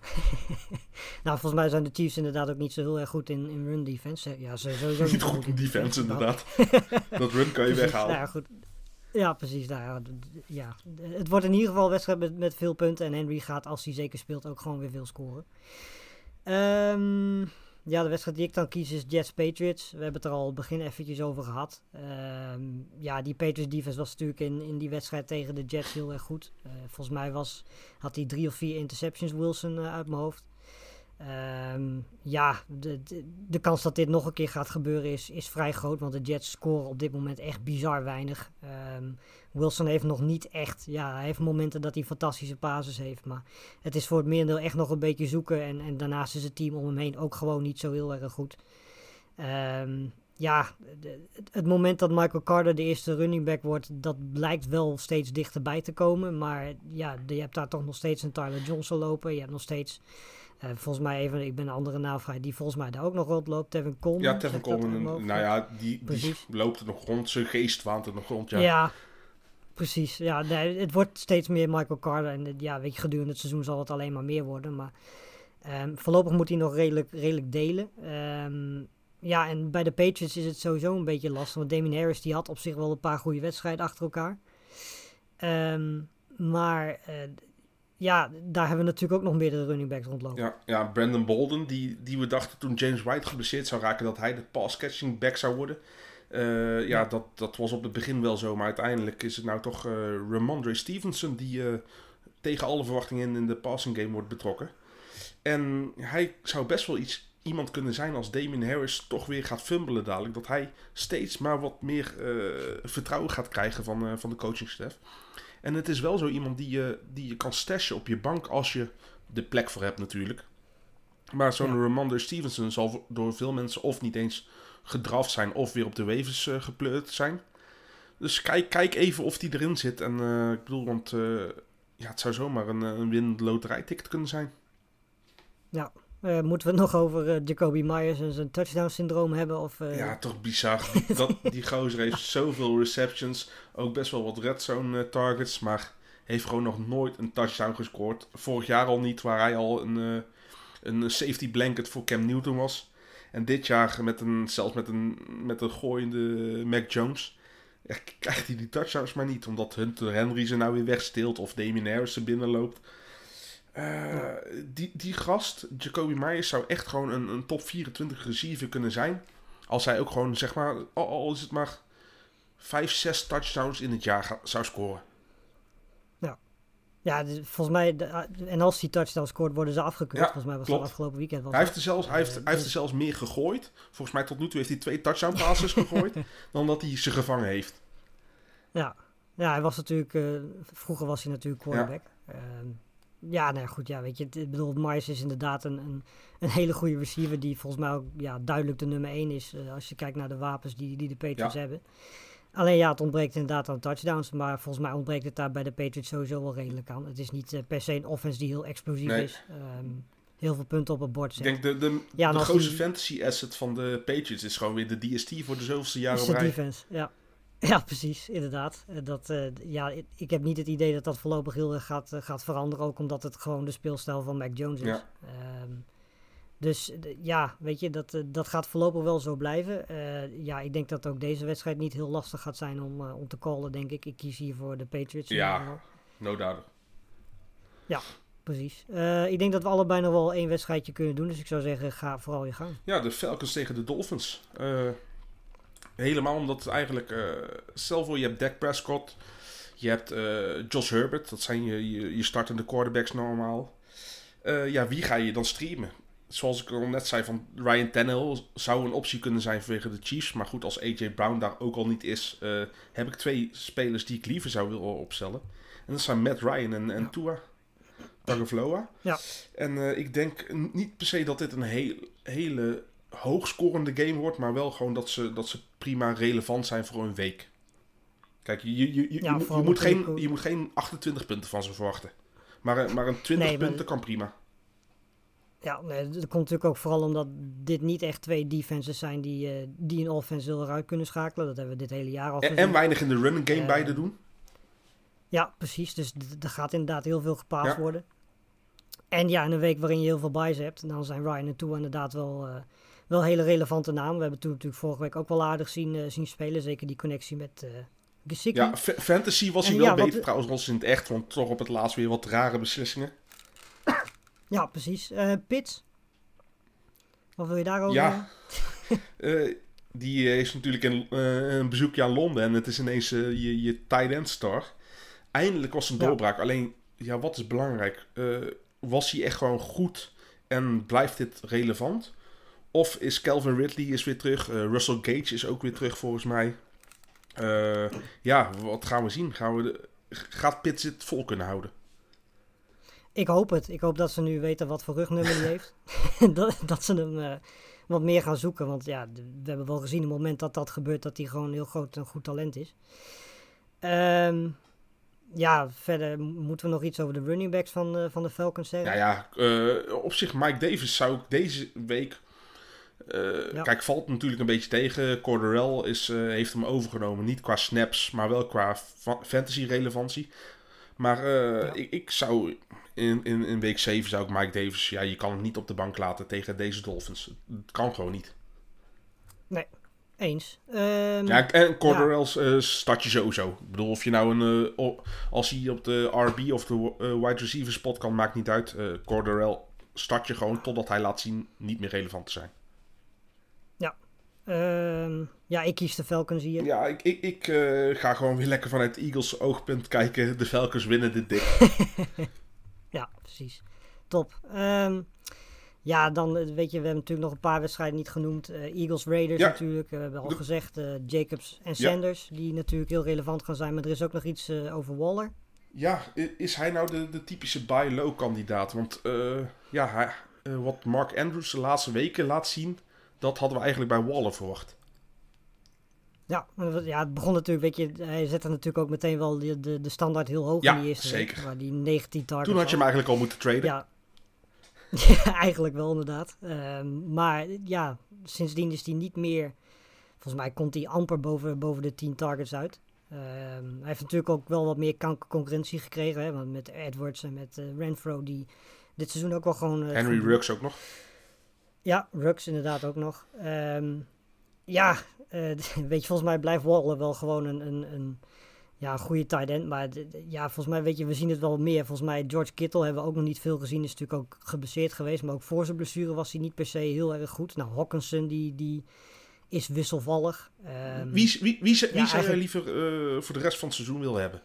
Nou, volgens mij zijn de Chiefs inderdaad ook niet zo heel erg goed in, in run defense. Ja, ze sowieso Niet goed in defense, inderdaad. Dat run kan je Precies, weghalen. Nou ja, goed. Ja, precies. Nou ja, het wordt in ieder geval een wedstrijd met, met veel punten. En Henry gaat, als hij zeker speelt, ook gewoon weer veel scoren. Ehm, ja, de wedstrijd die ik dan kies is Jets-Patriots. We hebben het er al begin eventjes over gehad. Ehm, ja, die Patriots defense was natuurlijk in, in die wedstrijd tegen de Jets heel erg goed. Eh, volgens mij was, had hij drie of vier interceptions, Wilson, eh, uit mijn hoofd. Ehm, ja, de, de, kans dat dit nog een keer gaat gebeuren is, is vrij groot. Want de Jets scoren op dit moment echt bizar weinig. Ehm, Wilson heeft nog niet echt... Ja, hij heeft momenten dat hij fantastische basis heeft. Maar het is voor het merendeel echt nog een beetje zoeken. En, en daarnaast is het team om hem heen ook gewoon niet zo heel erg goed. Ehm, ja, het, moment dat Michael Carter de eerste running back wordt... dat lijkt wel steeds dichterbij te komen. Maar ja, je hebt daar toch nog steeds een Tyler Johnson lopen. Je hebt nog steeds... volgens mij even, ik ben een andere naam vrij, die volgens mij daar ook nog rondloopt. Tevin Coleman. Ja, Tevin Coleman. Nou ja, die, die loopt er nog rond. Zijn geest waant er nog rond. Ja. Ja, precies. Ja, nee, het wordt steeds meer Michael Carter. En ja, weet je, gedurende het seizoen zal het alleen maar meer worden. Maar ehm, voorlopig moet hij nog redelijk, redelijk delen. Ehm, ja, en bij de Patriots is het sowieso een beetje lastig. Want Damien Harris die had op zich wel een paar goede wedstrijden achter elkaar. Ehm, maar eh, ja, daar hebben we natuurlijk ook nog meerdere running backs rondlopen. Ja, ja, Brandon Bolden, die, die we dachten toen James White geblesseerd zou raken, dat hij de pass-catching back zou worden. Eh, ja, dat, dat was op het begin wel zo, maar uiteindelijk is het nou toch eh Ramondre Stevenson die eh, tegen alle verwachtingen in, in de passing game wordt betrokken. En hij zou best wel iets, iemand kunnen zijn als Damien Harris toch weer gaat fumbelen dadelijk. Dat hij steeds maar wat meer vertrouwen gaat krijgen van, van de coachingstaf. En het is wel zo iemand die je, die je kan stashen op je bank als je de plek voor hebt natuurlijk. Maar zo'n Ja. Ramondre Stevenson zal door veel mensen of niet eens gedraft zijn of weer op de waivers eh, gepleurd zijn. Dus kijk, kijk even of die erin zit. En eh, ik bedoel, want eh, ja, het zou zomaar een, een winnend loterijticket kunnen zijn. Eh, moeten we het nog over eh, Jacoby Myers en zijn touchdown-syndroom hebben? Of, eh, Ja, toch bizar. Die, dat, die gozer heeft zoveel receptions. Ook best wel wat red zone eh, targets. Maar heeft gewoon nog nooit een touchdown gescoord. Vorig jaar al niet, waar hij al een, een safety blanket voor Cam Newton was. En dit jaar met een, zelfs met een, met een gooiende Mac Jones. Krijgt hij die touchdowns maar niet. Omdat Hunter Henry ze nou weer wegsteelt. Of Damien Harris er binnenloopt. Eh, die, die gast, Jacoby Myers, zou echt gewoon een, een top 24 receiver kunnen zijn. Als hij ook gewoon, zeg maar, al, al is het maar 5, 6 touchdowns in het jaar ga- zou scoren. Ja, dus volgens mij, de- uh, en als die touchdown scoort, worden ze afgekeurd. Ja, volgens mij was klopt. dat afgelopen weekend. Hij heeft, er zelfs, hij, heeft, hij heeft er zelfs meer gegooid. Volgens mij tot nu toe heeft hij twee touchdown passes gegooid. dan dat hij ze gevangen heeft. Ja. ja, hij was natuurlijk, eh, vroeger was hij natuurlijk quarterback. Ja, ja nou ja, goed, ja, weet je, ik bedoel, Myers is inderdaad een, een, een hele goede receiver die volgens mij ook ja, duidelijk de nummer 1 is. eh, als je kijkt naar de wapens die, die de Patriots Ja. hebben. Alleen ja, het ontbreekt inderdaad aan touchdowns. Maar volgens mij ontbreekt het daar bij de Patriots sowieso wel redelijk aan. Het is niet eh, per se een offense die heel explosief Nee. is. Ehm, heel veel punten op het bord Ik zet. denk de, de, Ja, grootste die- fantasy asset van de Patriots is gewoon weer de DST voor de zoveelste jaar is op de rij. defense, ja. Ja, precies, inderdaad. Eh, Dat, eh, ja, ik- heb niet het idee dat dat voorlopig heel erg gaat, eh, gaat veranderen. Ook omdat het gewoon de speelstijl van Mac Jones is. Ja. Ehm, dus ja, weet je, dat, dat gaat voorlopig wel zo blijven. Ja, ik denk dat ook deze wedstrijd niet heel lastig gaat zijn om, om te callen, denk ik. Ik kies hier voor de Patriots. Ja. No doubt. precies. Ik denk dat we allebei nog wel één wedstrijdje kunnen doen. Dus ik zou zeggen, ga vooral je gang. Ja, de Falcons tegen de Dolphins. Helemaal omdat het eigenlijk... eh stel voor, je hebt Dak Prescott. Je hebt eh, Josh Herbert. Dat zijn je, je, je startende quarterbacks normaal. Eh, ja, wie ga je dan streamen? Zoals ik al net zei, van Ryan Tannehill zou een optie kunnen zijn vanwege de Chiefs. Maar goed, als AJ Brown daar ook al niet is... eh, heb ik twee spelers die ik liever zou willen opstellen. En dat zijn Matt Ryan en, en Tua Tagovailoa. Ja. En ik denk niet per se dat dit een heel, hele hoogscorende game wordt, maar wel gewoon dat ze, dat ze prima relevant zijn voor een week. Kijk, je, je, je, je, Ja, moet- je, geen, je moet geen 28 punten van ze verwachten. Maar, eh, maar een 20 Nee, maar- punten kan prima. Ja, nee, dat komt natuurlijk ook vooral omdat dit niet echt twee defenses zijn die, eh, die een offense heel erg uit kunnen schakelen. Dat hebben we dit hele jaar al En, gezien. en weinig in de running game Eh, beide doen. Ja, precies. Dus er gaat inderdaad heel veel gepaast Ja. worden. En ja, in een week waarin je heel veel buys hebt, dan zijn Ryan en Tua inderdaad wel, eh, wel hele relevante namen. We hebben toen natuurlijk vorige week ook wel aardig zien, eh, zien spelen. Zeker die connectie met eh Gesicki. Ja, fa- fantasy was hij En wel ja, wat- beter trouwens als in het echt, want toch op het laatst weer wat rare beslissingen. Ja, precies. Eh Pits. Wat wil je daarover Ja. die is natuurlijk een, een bezoekje aan Londen en het is ineens je, je tight end star. Eindelijk was een Ja. doorbraak. Alleen, ja, wat is belangrijk? Was hij echt gewoon goed en blijft dit relevant? Of is Calvin Ridley is weer terug? Eh, Russell Gage is ook weer terug volgens mij. Eh, ja, wat gaan we zien? Gaan we de, gaat Pitts het vol kunnen houden? Ik hoop het. Ik hoop dat ze nu weten wat voor rugnummer hij heeft. dat, dat ze hem eh, wat meer gaan zoeken. Want ja, we hebben wel gezien op het moment dat dat gebeurt, dat hij gewoon een heel groot en goed talent is. Ehm, ja, verder moeten we nog iets over de running backs van, van de Falcons zeggen. Ja, ja eh, op zich Mike Davis zou ik deze week... Ja. Kijk, valt natuurlijk een beetje tegen. Corderell is, eh, heeft hem overgenomen. Niet qua snaps, maar wel qua fa- fantasy relevantie. Maar eh, Ja. ik, ik zou in, in, in week 7 zou ik Mike Davis... Ja, je kan hem niet op de bank laten tegen deze Dolphins. Het kan gewoon niet. Eens. Ehm, Ja, en Corderell's start je sowieso. Ik bedoel, of je nou een... als hij op de RB of de wide receiver spot kan, maakt niet uit. Corderell start je gewoon totdat hij laat zien niet meer relevant te zijn. Ehm, ja, ik kies de Falcons hier. Ja, ik, ik, ik eh, ga gewoon weer lekker vanuit Eagles oogpunt kijken. De Falcons winnen dit dik. Ja, precies. Top. Ehm, ja, dan eh, weet je, we hebben natuurlijk nog een paar wedstrijden niet genoemd. Eh, Eagles Raiders Ja. natuurlijk. We hebben al De- gezegd Jacobs en Ja. Sanders, die natuurlijk heel relevant gaan zijn. Maar er is ook nog iets over Waller. Ja, is hij nou de, de typische buy-low kandidaat? Want ja, hij, wat Mark Andrews de laatste weken laat zien, dat hadden we eigenlijk bij Waller verwacht. Ja, ja, het begon natuurlijk, weet je, hij zette natuurlijk ook meteen wel de, de, de standaard heel hoog Ja, in die eerste zeker. week. Die 19 targets Toen had je hem eigenlijk al moeten traden. Ja. ja, eigenlijk wel inderdaad. Ehm, maar ja, sindsdien is hij niet meer... Volgens mij komt hij amper boven, boven de 10 targets uit. Ehm, hij heeft natuurlijk ook wel wat meer concurrentie gekregen. Hè, want met Edwards en met eh, Renfro die dit seizoen ook wel gewoon... eh, Henry. Ruggs ook nog. Ja, Rux inderdaad ook nog. Ehm, ja, eh, weet je, volgens mij blijft Waller wel gewoon een, een, een, ja, goede tight end. Maar ja, volgens mij, weet je, we zien het wel meer. Volgens mij, George Kittle hebben we ook nog niet veel gezien. Is natuurlijk ook geblesseerd geweest. Maar ook voor zijn blessure was hij niet per se heel erg goed. Nou, Hawkinson, die, die is wisselvallig. Ehm, Wie, wie, wie, zou- wie ja, zou jij eigenlijk- liever eh, voor de rest van het seizoen willen hebben?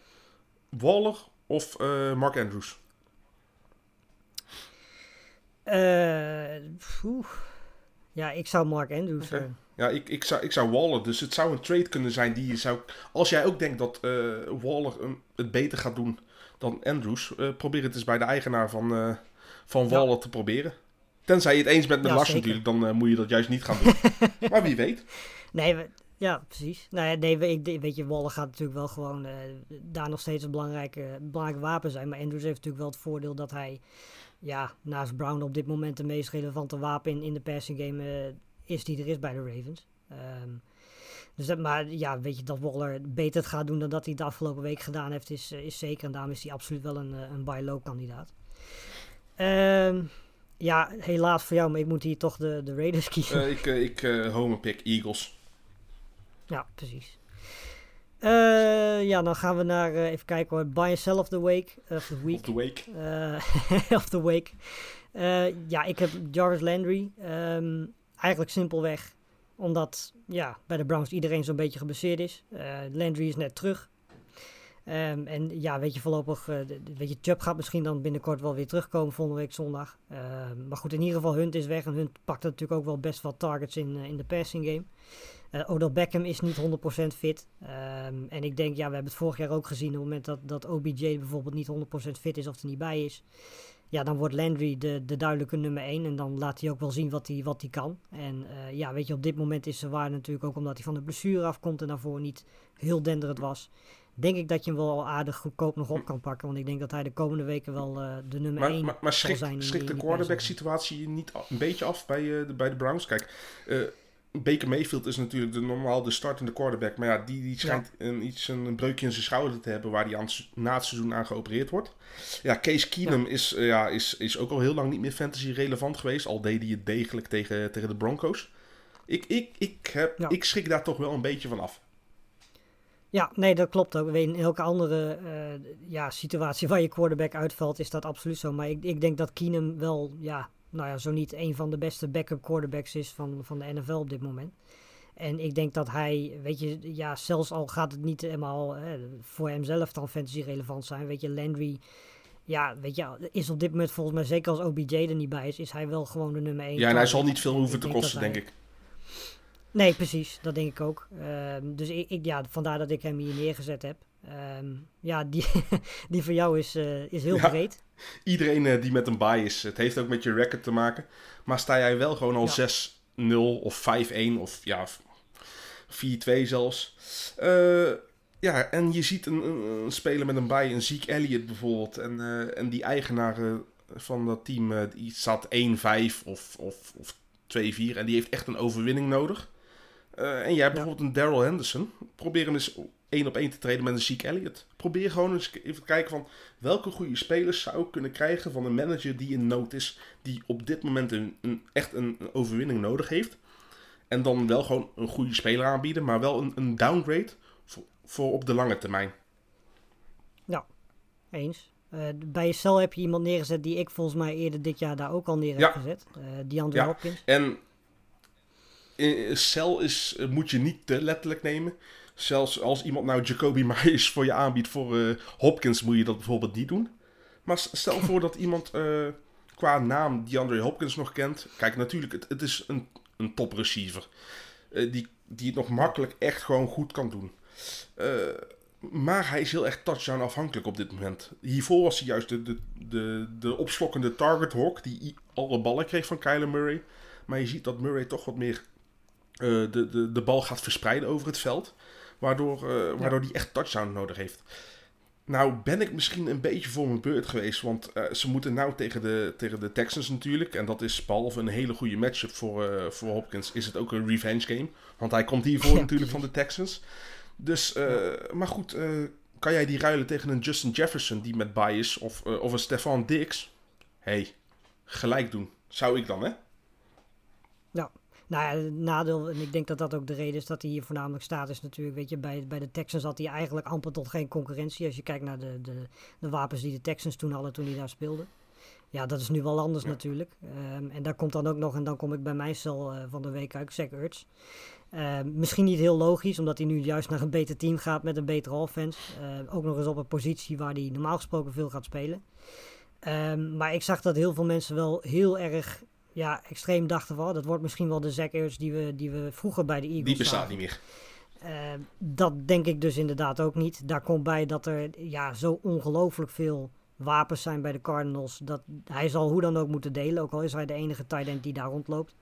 Waller of eh, Mark Andrews? Eh, ja, ik zou Mark Andrews... Oké. eh, Ja, ik, ik, zou, ik zou Waller. Dus het zou een trade kunnen zijn die je zou. Als jij ook denkt dat eh, Waller het beter gaat doen dan Andrews, probeer het eens bij de eigenaar van, van Ja. Waller te proberen. Tenzij je het eens bent met Ja, Lars natuurlijk, dan moet je dat juist niet gaan doen. maar wie weet. Nee, we- ja, precies. Nou ja, nee, ik, weet je, Waller gaat natuurlijk wel gewoon daar nog steeds een belangrijke, belangrijk wapen zijn. Maar Andrews heeft natuurlijk wel het voordeel dat hij, ja, naast Brown op dit moment de meest relevante wapen in, in de passing game eh, is die er is bij de Ravens. Ehm, dus dat, maar ja, weet je, dat Waller beter het gaat doen dan dat hij de afgelopen week gedaan heeft, is, eh, is zeker. En daarom is hij absoluut wel een, eh, een buy low kandidaat. Ehm, ja, helaas voor jou, maar ik moet hier toch de, de Raiders kiezen. Ik ik home pick Eagles. Ja, precies. Eh, ja, dan gaan we naar, eh, even kijken hoor, Buy and Sell of the Week. Of the Week. Of the week. Eh, of the Week. Eh, ja, ik heb Jarvis Landry. Ehm, eigenlijk simpelweg omdat ja, bij de Browns iedereen zo'n beetje geblesseerd is. Eh, Landry is net terug. Ehm, en ja, weet je, voorlopig, de- weet je, Chubb gaat misschien dan binnenkort wel weer terugkomen volgende week zondag. Ehm, maar goed, in ieder geval, Hunt is weg en Hunt pakt natuurlijk ook wel best wel targets in, eh, in de passing game. Eh Odell Beckham is niet 100% fit. Ehm, en ik denk, ja, we hebben het vorig jaar ook gezien, op het moment dat, dat OBJ bijvoorbeeld niet 100% fit is of er niet bij is. Ja, dan wordt Landry de, de duidelijke nummer 1 en dan laat hij ook wel zien wat hij, wat hij kan. En ja, weet je, op dit moment is ze waar natuurlijk ook omdat hij van de blessure afkomt en daarvoor niet heel denderend was. Denk ik dat je hem wel aardig goedkoop nog op kan pakken. Want ik denk dat hij de komende weken wel eh, de nummer Maar, 1 maar, maar schrikt, zijn. die- schrikt de quarterback situatie niet een beetje af bij, eh, de, bij de Browns? Kijk, eh Baker Mayfield is natuurlijk de, normaal de startende quarterback. Maar ja, die, die schijnt een, iets, een breukje in zijn schouder te hebben waar hij aan, na het seizoen aan geopereerd wordt. Ja, Case Keenum Is, ja, is, is ook al heel lang niet meer fantasy relevant geweest. Al deed hij het degelijk tegen, tegen de Broncos. Ik, ik, ik, heb, Ja. ik schrik daar toch wel een beetje van af. Ja, nee, dat klopt ook. In elke andere eh, ja, situatie waar je quarterback uitvalt, is dat absoluut zo. Maar ik, ik denk dat Keenum wel, ja, nou ja, zo niet een van de beste backup quarterbacks is van, van de NFL op dit moment. En ik denk dat hij, weet je, ja, zelfs al gaat het niet helemaal eh, voor hemzelf dan fantasy relevant zijn. Weet je, Landry, ja, weet je, is op dit moment volgens mij, zeker als OBJ er niet bij is, is hij wel gewoon de nummer 1. Ja, en hij zal niet veel hoeven te kosten, denk ik. Nee, precies. Dat denk ik ook. Ehm, dus ik, ik, ja, vandaar dat ik hem hier neergezet heb. Ehm, ja, die, die voor jou is, eh, is heel Ja. breed. Iedereen eh, die met een bye is, het heeft ook met je record te maken. Maar sta jij wel gewoon al Ja. 6-0 of 5-1 of ja, 4-2 zelfs. Eh, ja, en je ziet een, een, een speler met een bye, een Zeke Elliott bijvoorbeeld. En, en die eigenaar van dat team, die staat 1-5 of, of, of 2-4. En die heeft echt een overwinning nodig. Eh, en jij hebt bijvoorbeeld een Daryl Henderson. Probeer hem eens één op één te treden met een Zeke Elliott. Probeer gewoon eens even te kijken van welke goede spelers zou ik kunnen krijgen van een manager die in nood is, die op dit moment een, een, echt een, een overwinning nodig heeft. En dan wel gewoon een goede speler aanbieden, maar wel een, een downgrade voor, voor op de lange termijn. Eens. Eh, bij Cell heb je iemand neergezet die ik volgens mij eerder dit jaar daar ook al neer Ja. heb gezet. Eh DeAndre Ja. Hopkins. En cel is, eh, moet je niet te letterlijk nemen. Zelfs als iemand nou Jacoby Myers voor je aanbiedt voor eh, Hopkins, moet je dat bijvoorbeeld niet doen. Maar stel voor dat iemand eh, qua naam DeAndre Hopkins nog kent. Kijk, natuurlijk, het, het is een, een top receiver. eh, die, die het nog makkelijk echt gewoon goed kan doen. Eh, maar hij is heel erg touchdown afhankelijk op dit moment. Hiervoor was hij juist de, de, de, de opslokkende target hawk die alle ballen kreeg van Kyler Murray. Maar je ziet dat Murray toch wat meer eh, de, de, de bal gaat verspreiden over het veld. Waardoor, eh, waardoor hij echt touchdown nodig heeft. Nou ben ik misschien een beetje voor mijn beurt geweest. Want eh, ze moeten nou tegen de, tegen de Texans natuurlijk. En dat is behalve een hele goede matchup voor, eh, voor Hopkins. Is het ook een revenge game. Want hij komt hiervoor Ja, natuurlijk van de Texans. Dus, eh, maar goed. eh, kan jij die ruilen tegen een Justin Jefferson die met bye is? Of, eh, of een Stefan Diggs? hey, gelijk doen. Zou ik dan, hè? Nou ja, het nadeel, en ik denk dat dat ook de reden is dat hij hier voornamelijk staat, is natuurlijk, weet je, bij, bij de Texans had hij eigenlijk amper tot geen concurrentie. Als je kijkt naar de, de, de wapens die de Texans toen hadden toen hij daar speelde. Ja, dat is nu wel anders Ja. natuurlijk. Ehm, en daar komt dan ook nog, en dan kom ik bij mij cel eh, van de week uit, Zach Ertz. Ehm, misschien niet heel logisch, omdat hij nu juist naar een beter team gaat met een betere offense. Eh, ook nog eens op een positie waar hij normaal gesproken veel gaat spelen. Ehm, maar ik zag dat heel veel mensen wel heel erg ja, extreem dachten van... "Oh, dat wordt misschien wel de Zach Ertz die we, die we vroeger bij de Eagles Die bestaat zagen." niet meer. Eh, dat denk ik dus inderdaad ook niet. Daar komt bij dat er ja, zo ongelooflijk veel wapens zijn bij de Cardinals. Dat hij zal hoe dan ook moeten delen. Ook al is hij de enige tight end die daar rondloopt.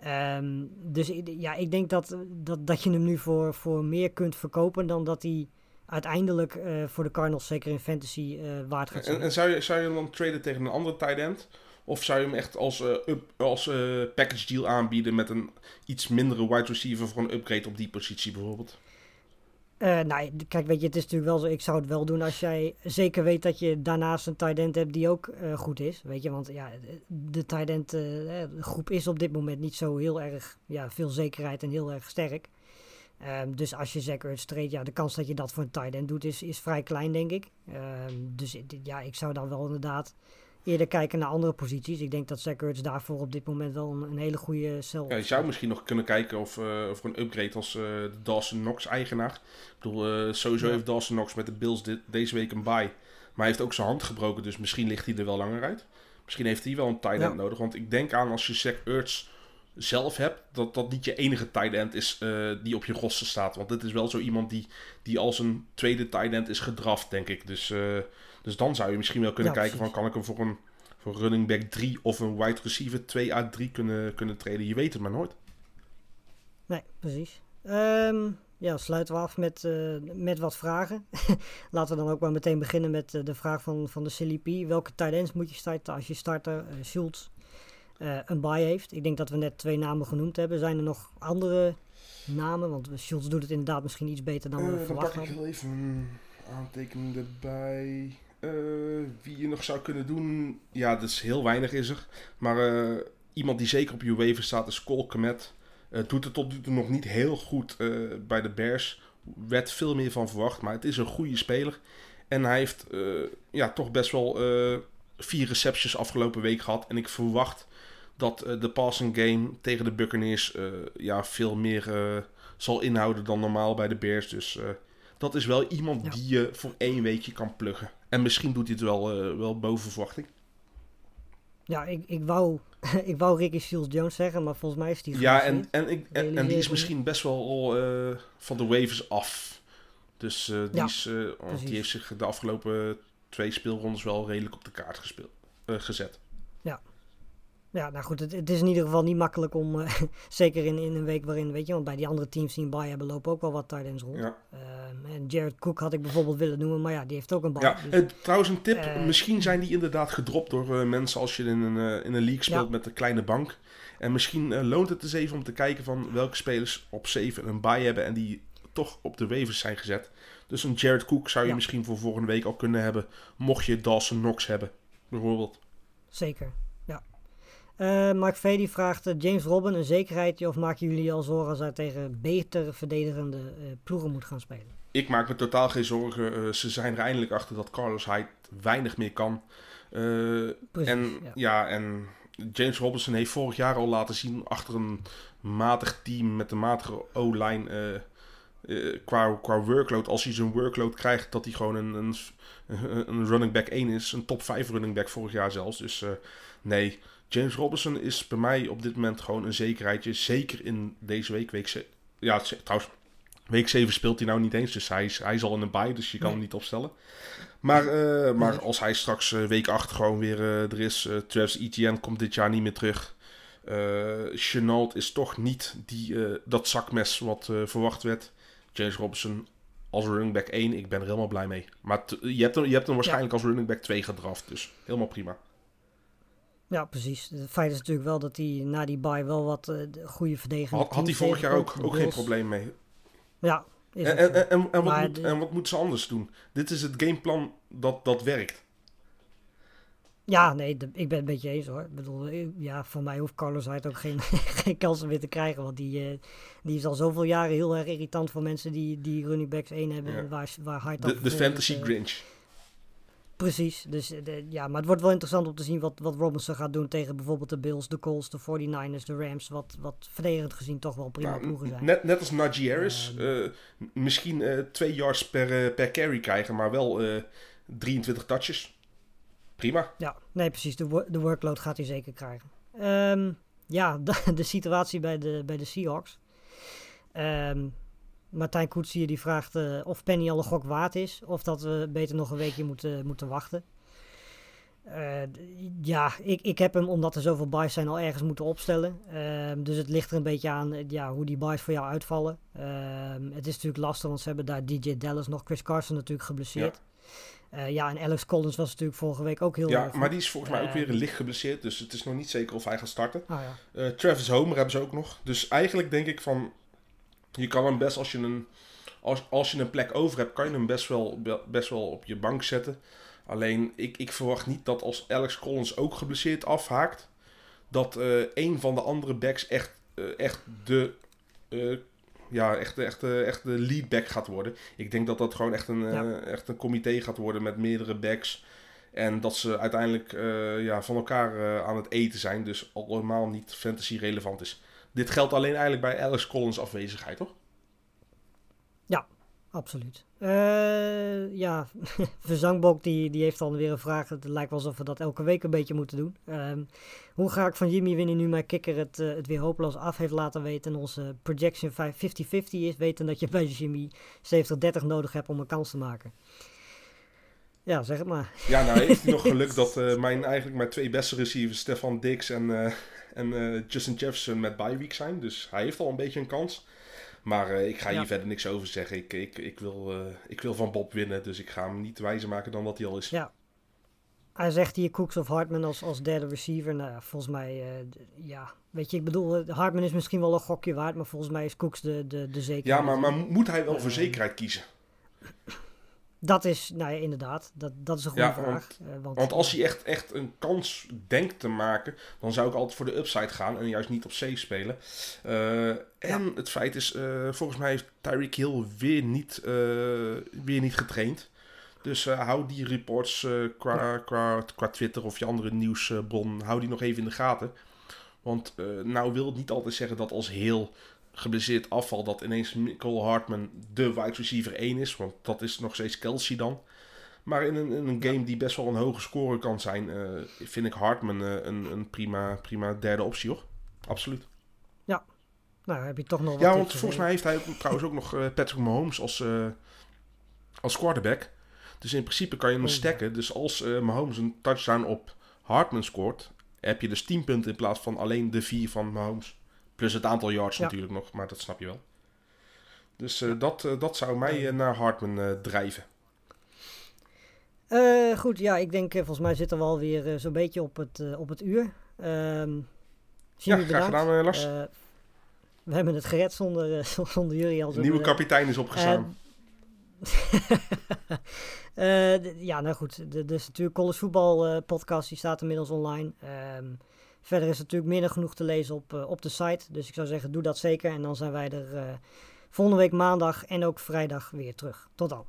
Ehm, dus ja, ik denk dat, dat, dat je hem nu voor, voor meer kunt verkopen dan dat hij uiteindelijk eh, voor de Cardinals, zeker in fantasy, eh, waard gaat zijn. En, en zou, je, zou je hem dan traden tegen een andere tight end? Of zou je hem echt als, eh, als eh, package deal aanbieden met een iets mindere wide receiver voor een upgrade op die positie bijvoorbeeld? Eh, nou, kijk, weet je, het is natuurlijk wel zo. Ik zou het wel doen als jij zeker weet dat je daarnaast een tight end hebt die ook goed is. Weet je, want ja, de tight end groep is op dit moment niet zo heel erg ja, veel zekerheid en heel erg sterk. Ehm, dus als je Zach Ertz treedt, ja, de kans dat je dat voor een tight end doet is, is vrij klein, denk ik. Ehm, dus ja, ik zou dan wel inderdaad eerder kijken naar andere posities. Ik denk dat Zach Ertz daarvoor op dit moment wel een, een hele goede cel Ja, je zou misschien nog kunnen kijken of, eh, of er een upgrade als de Dawson Knox eigenaar. Ik bedoel, eh, sowieso Ja. heeft Dawson Knox met de Bills dit, deze week een bye. Maar hij heeft ook zijn hand gebroken, dus misschien ligt hij er wel langer uit. Misschien heeft hij wel een tight end Ja. nodig. Want ik denk aan als je Zach Ertz zelf hebt, dat dat niet je enige tight end is die op je roster staat. Want dit is wel zo iemand die, die als een tweede tight end is gedraft, denk ik. Dus, dus dan zou je misschien wel kunnen Ja, kijken precies. van kan ik hem voor een voor running back 3 of een wide receiver 2 à 3 kunnen, kunnen treden. Je weet het maar nooit. Nee, precies. Ehm, ja, sluiten we af met, eh, met wat vragen. Laten we dan ook maar meteen beginnen met eh, de vraag van, van de Silly P. Welke tight ends moet je starten als je starter eh Schultz eh, een bye heeft? Ik denk dat we net twee namen genoemd hebben. Zijn er nog andere namen? Want Schultz doet het inderdaad misschien iets beter dan we Eh, dan verwacht pak ik heel even een aantekening erbij. Eh, wie je nog zou kunnen doen. Ja, dat is heel weinig is er. Maar eh, iemand die zeker op je waiver staat is Cole Kmet. Eh, doet het tot nu toe nog niet heel goed bij de Bears. Werd veel meer van verwacht. Maar het is een goede speler. En hij heeft ja, toch best wel vier receptions afgelopen week gehad. En ik verwacht dat de passing game tegen de Buccaneers ja, veel meer zal inhouden dan normaal bij de Bears. Dus dat is wel iemand Ja. die je voor één weekje kan pluggen. En misschien doet hij het wel, eh, wel boven verwachting. Ja, ik, ik, wou, ik wou Ricky Shields Jones zeggen, maar volgens mij is die Ja, en, en, ik, en, en die is misschien best wel al eh, van de waivers af. Dus eh, die, Ja, is, die heeft zich de afgelopen twee speelrondes wel redelijk op de kaart gespeeld, gezet. Ja, nou goed, het, het is in ieder geval niet makkelijk om, eh, zeker in, in een week waarin, weet je, want bij die andere teams die een bye hebben, lopen ook wel wat tight ends rond. Ja. Ehm, en Jared Cook had ik bijvoorbeeld willen noemen, maar ja, die heeft ook een bye. Ja, dus- eh, trouwens een tip. Eh, misschien zijn die inderdaad gedropt door mensen als je in een, in een league speelt Ja. met een kleine bank. En misschien loont het eens even om te kijken van welke spelers op 7 een bye hebben en die toch op de waivers zijn gezet. Dus een Jared Cook zou je misschien voor volgende week al kunnen hebben, mocht je Dawson Knox hebben, bijvoorbeeld. Zeker, Eh, Mark V. die vraagt, eh, James Robben een zekerheidje of maken jullie al zorgen als hij tegen beter verdedigende eh, ploegen moet gaan spelen? Ik maak me totaal geen zorgen. Ze zijn er eindelijk achter dat Carlos Hyde weinig meer kan. Precies, en, ja. ja. en James Robinson heeft vorig jaar al laten zien achter een matig team met een matige O-line qua, qua workload. Als hij zijn workload krijgt, dat hij gewoon een, een, een running back 1 is. Een top 5 running back vorig jaar zelfs. Dus nee, James Robinson is bij mij op dit moment gewoon een zekerheidje. Zeker in deze week. week ze- ja, trouwens, week 7 speelt hij nou niet eens. Dus hij is, hij is al in een bye, dus je kan Nee. hem niet opstellen. Maar, eh, maar als hij straks eh, week 8 gewoon weer eh, er is. Travis Etienne komt dit jaar niet meer terug. Chenault is toch niet die, dat zakmes wat verwacht werd. James Robinson als running back 1, ik ben er helemaal blij mee. Maar je, hebt hem, je hebt hem waarschijnlijk als running back 2 gedraft. Dus helemaal prima. Ja, precies. Het feit is natuurlijk wel dat hij na die bye wel wat de goede verdediging Had, had hij vorig jaar ook, ook geen probleem mee. Ja, is En, en, en, en, wat moet, de- en wat moeten ze anders doen? Dit is het gameplan dat, dat werkt. Ja, nee, de- ik ben het met je eens hoor. Ik bedoel, eh, ja, voor mij hoeft Carlos Hyde ook geen, geen kansen meer te krijgen. Want die, eh, die is al zoveel jaren heel erg irritant voor mensen die, die running backs 1 hebben. Ja. Waar, waar Hyde dan De, de fantasy Grinch. Precies. Dus, eh, de- ja, maar het wordt wel interessant om te zien wat, wat Robinson gaat doen tegen bijvoorbeeld de Bills, de Colts, de 49ers, de Rams. Wat, wat verdedigend gezien toch wel prima Nou, ploegen zijn. net, net als Najee Harris. M- misschien eh, twee yards per, per carry krijgen, maar wel eh 23 touches. Prima. Ja, nee, precies. De, wo- de workload gaat hij zeker krijgen. Ehm, ja, de, de situatie bij de, bij de Seahawks. Ehm, Martijn Koetsier die vraagt eh, of Penny al een gok waard is. Of dat we beter nog een weekje moeten, moeten wachten. Eh, ja, ik, ik heb hem, omdat er zoveel buys zijn, al ergens moeten opstellen. Ehm, dus het ligt er een beetje aan eh, ja, hoe die buys voor jou uitvallen. Ehm, het is natuurlijk lastig, want ze hebben daar DJ Dallas nog. Chris Carson natuurlijk geblesseerd. Ja. ja, en Alex Collins was natuurlijk vorige week ook heel Ja, erg maar die is volgens mij ook weer licht geblesseerd. Dus het is nog niet zeker of hij gaat starten. Ah, ja. Travis Homer hebben ze ook nog. Dus eigenlijk denk ik van... Je kan hem best als je een, als, als je een plek over hebt... kan je hem best wel, be- best wel op je bank zetten. Alleen ik, ik verwacht niet dat als Alex Collins ook geblesseerd afhaakt... dat eh een van de andere backs echt, eh, echt de, eh, ja, echt, echt, echt de leadback gaat worden. Ik denk dat dat gewoon echt een, Ja. echt een comité gaat worden met meerdere backs. En dat ze uiteindelijk ja, van elkaar aan het eten zijn. Dus allemaal niet fantasy relevant is. Dit geldt alleen eigenlijk bij Alex Collins afwezigheid, toch? Absoluut. Eh, ja, Verzangbok die, die heeft dan weer een vraag. Het lijkt wel alsof we dat elke week een beetje moeten doen. Ehm, hoe ga ik van Jimmy winnen nu mijn kikker het, eh, het weer hopeloos af heeft laten weten. En onze projection 5 50-50 is. Weten dat je bij Jimmy 70-30 nodig hebt om een kans te maken. Ja, zeg het maar. Ja, nou heeft hij nog geluk dat eh, mijn, eigenlijk mijn twee beste receivers, Stefan Dix en, en eh, Justin Jefferson, met bye week zijn. Dus hij heeft al een beetje een kans. Maar eh, ik ga hier Ja. verder niks over zeggen. Ik, ik, ik, wil, eh, ik wil van Bob winnen, dus ik ga hem niet wijzer maken dan dat hij al is. Ja. Hij zegt hier Cooks of Hartman als, als derde receiver. Nou ja, volgens mij, ja, weet je, ik bedoel, Hartman is misschien wel een gokje waard, maar volgens mij is Cooks de, de, de zekerheid. Ja, maar, maar moet hij wel voor zekerheid kiezen? Dat is, nou ja, inderdaad, dat, dat is een goede Ja, vraag. want- Eh, want, Want als hij echt, echt een kans denkt te maken, dan zou ik altijd voor de upside gaan en juist niet op safe spelen. Eh, en het feit is, eh, volgens mij heeft Tyreek Hill weer niet, weer niet getraind. Dus hou die reports qua, qua, qua Twitter of je andere nieuwsbron, hou die nog even in de gaten. Want nou wil het niet altijd zeggen dat als heel geblesseerd afval, dat ineens Nicole Hartman de wide receiver 1 is. Want dat is nog steeds Kelsey dan. Maar in een, in een game die best wel een hoge score kan zijn, eh, vind ik Hartman eh, een, een prima, prima derde optie hoor. Absoluut. nou, heb je toch nog wat Ja, want volgens mij heeft hij ook- trouwens ook nog eh, Patrick Mahomes als, als quarterback. Dus in principe kan je hem Oh, ja. stacken. Dus als Mahomes een touchdown op Hartman scoort, heb je dus 10 punten in plaats van alleen de 4 van Mahomes. Plus het aantal yards Ja. natuurlijk nog, maar dat snap je wel. Dus eh, dat, eh, dat zou mij eh, naar Hartman drijven. Goed, ja, ik denk, volgens mij zitten we alweer zo'n beetje op het, op het uur. Ehm Ja, graag bedankt. gedaan Lars. We hebben het gered zonder, zonder jullie al De nieuwe kapitein is opgestaan. Eh, d- ja, nou goed. De, dus natuurlijk College Voetbal podcast, die staat inmiddels online. Ehm, verder is natuurlijk meer dan genoeg te lezen op, eh, op de site. Dus ik zou zeggen, doe dat zeker. En dan zijn wij er eh, volgende week maandag en ook vrijdag weer terug. Tot dan.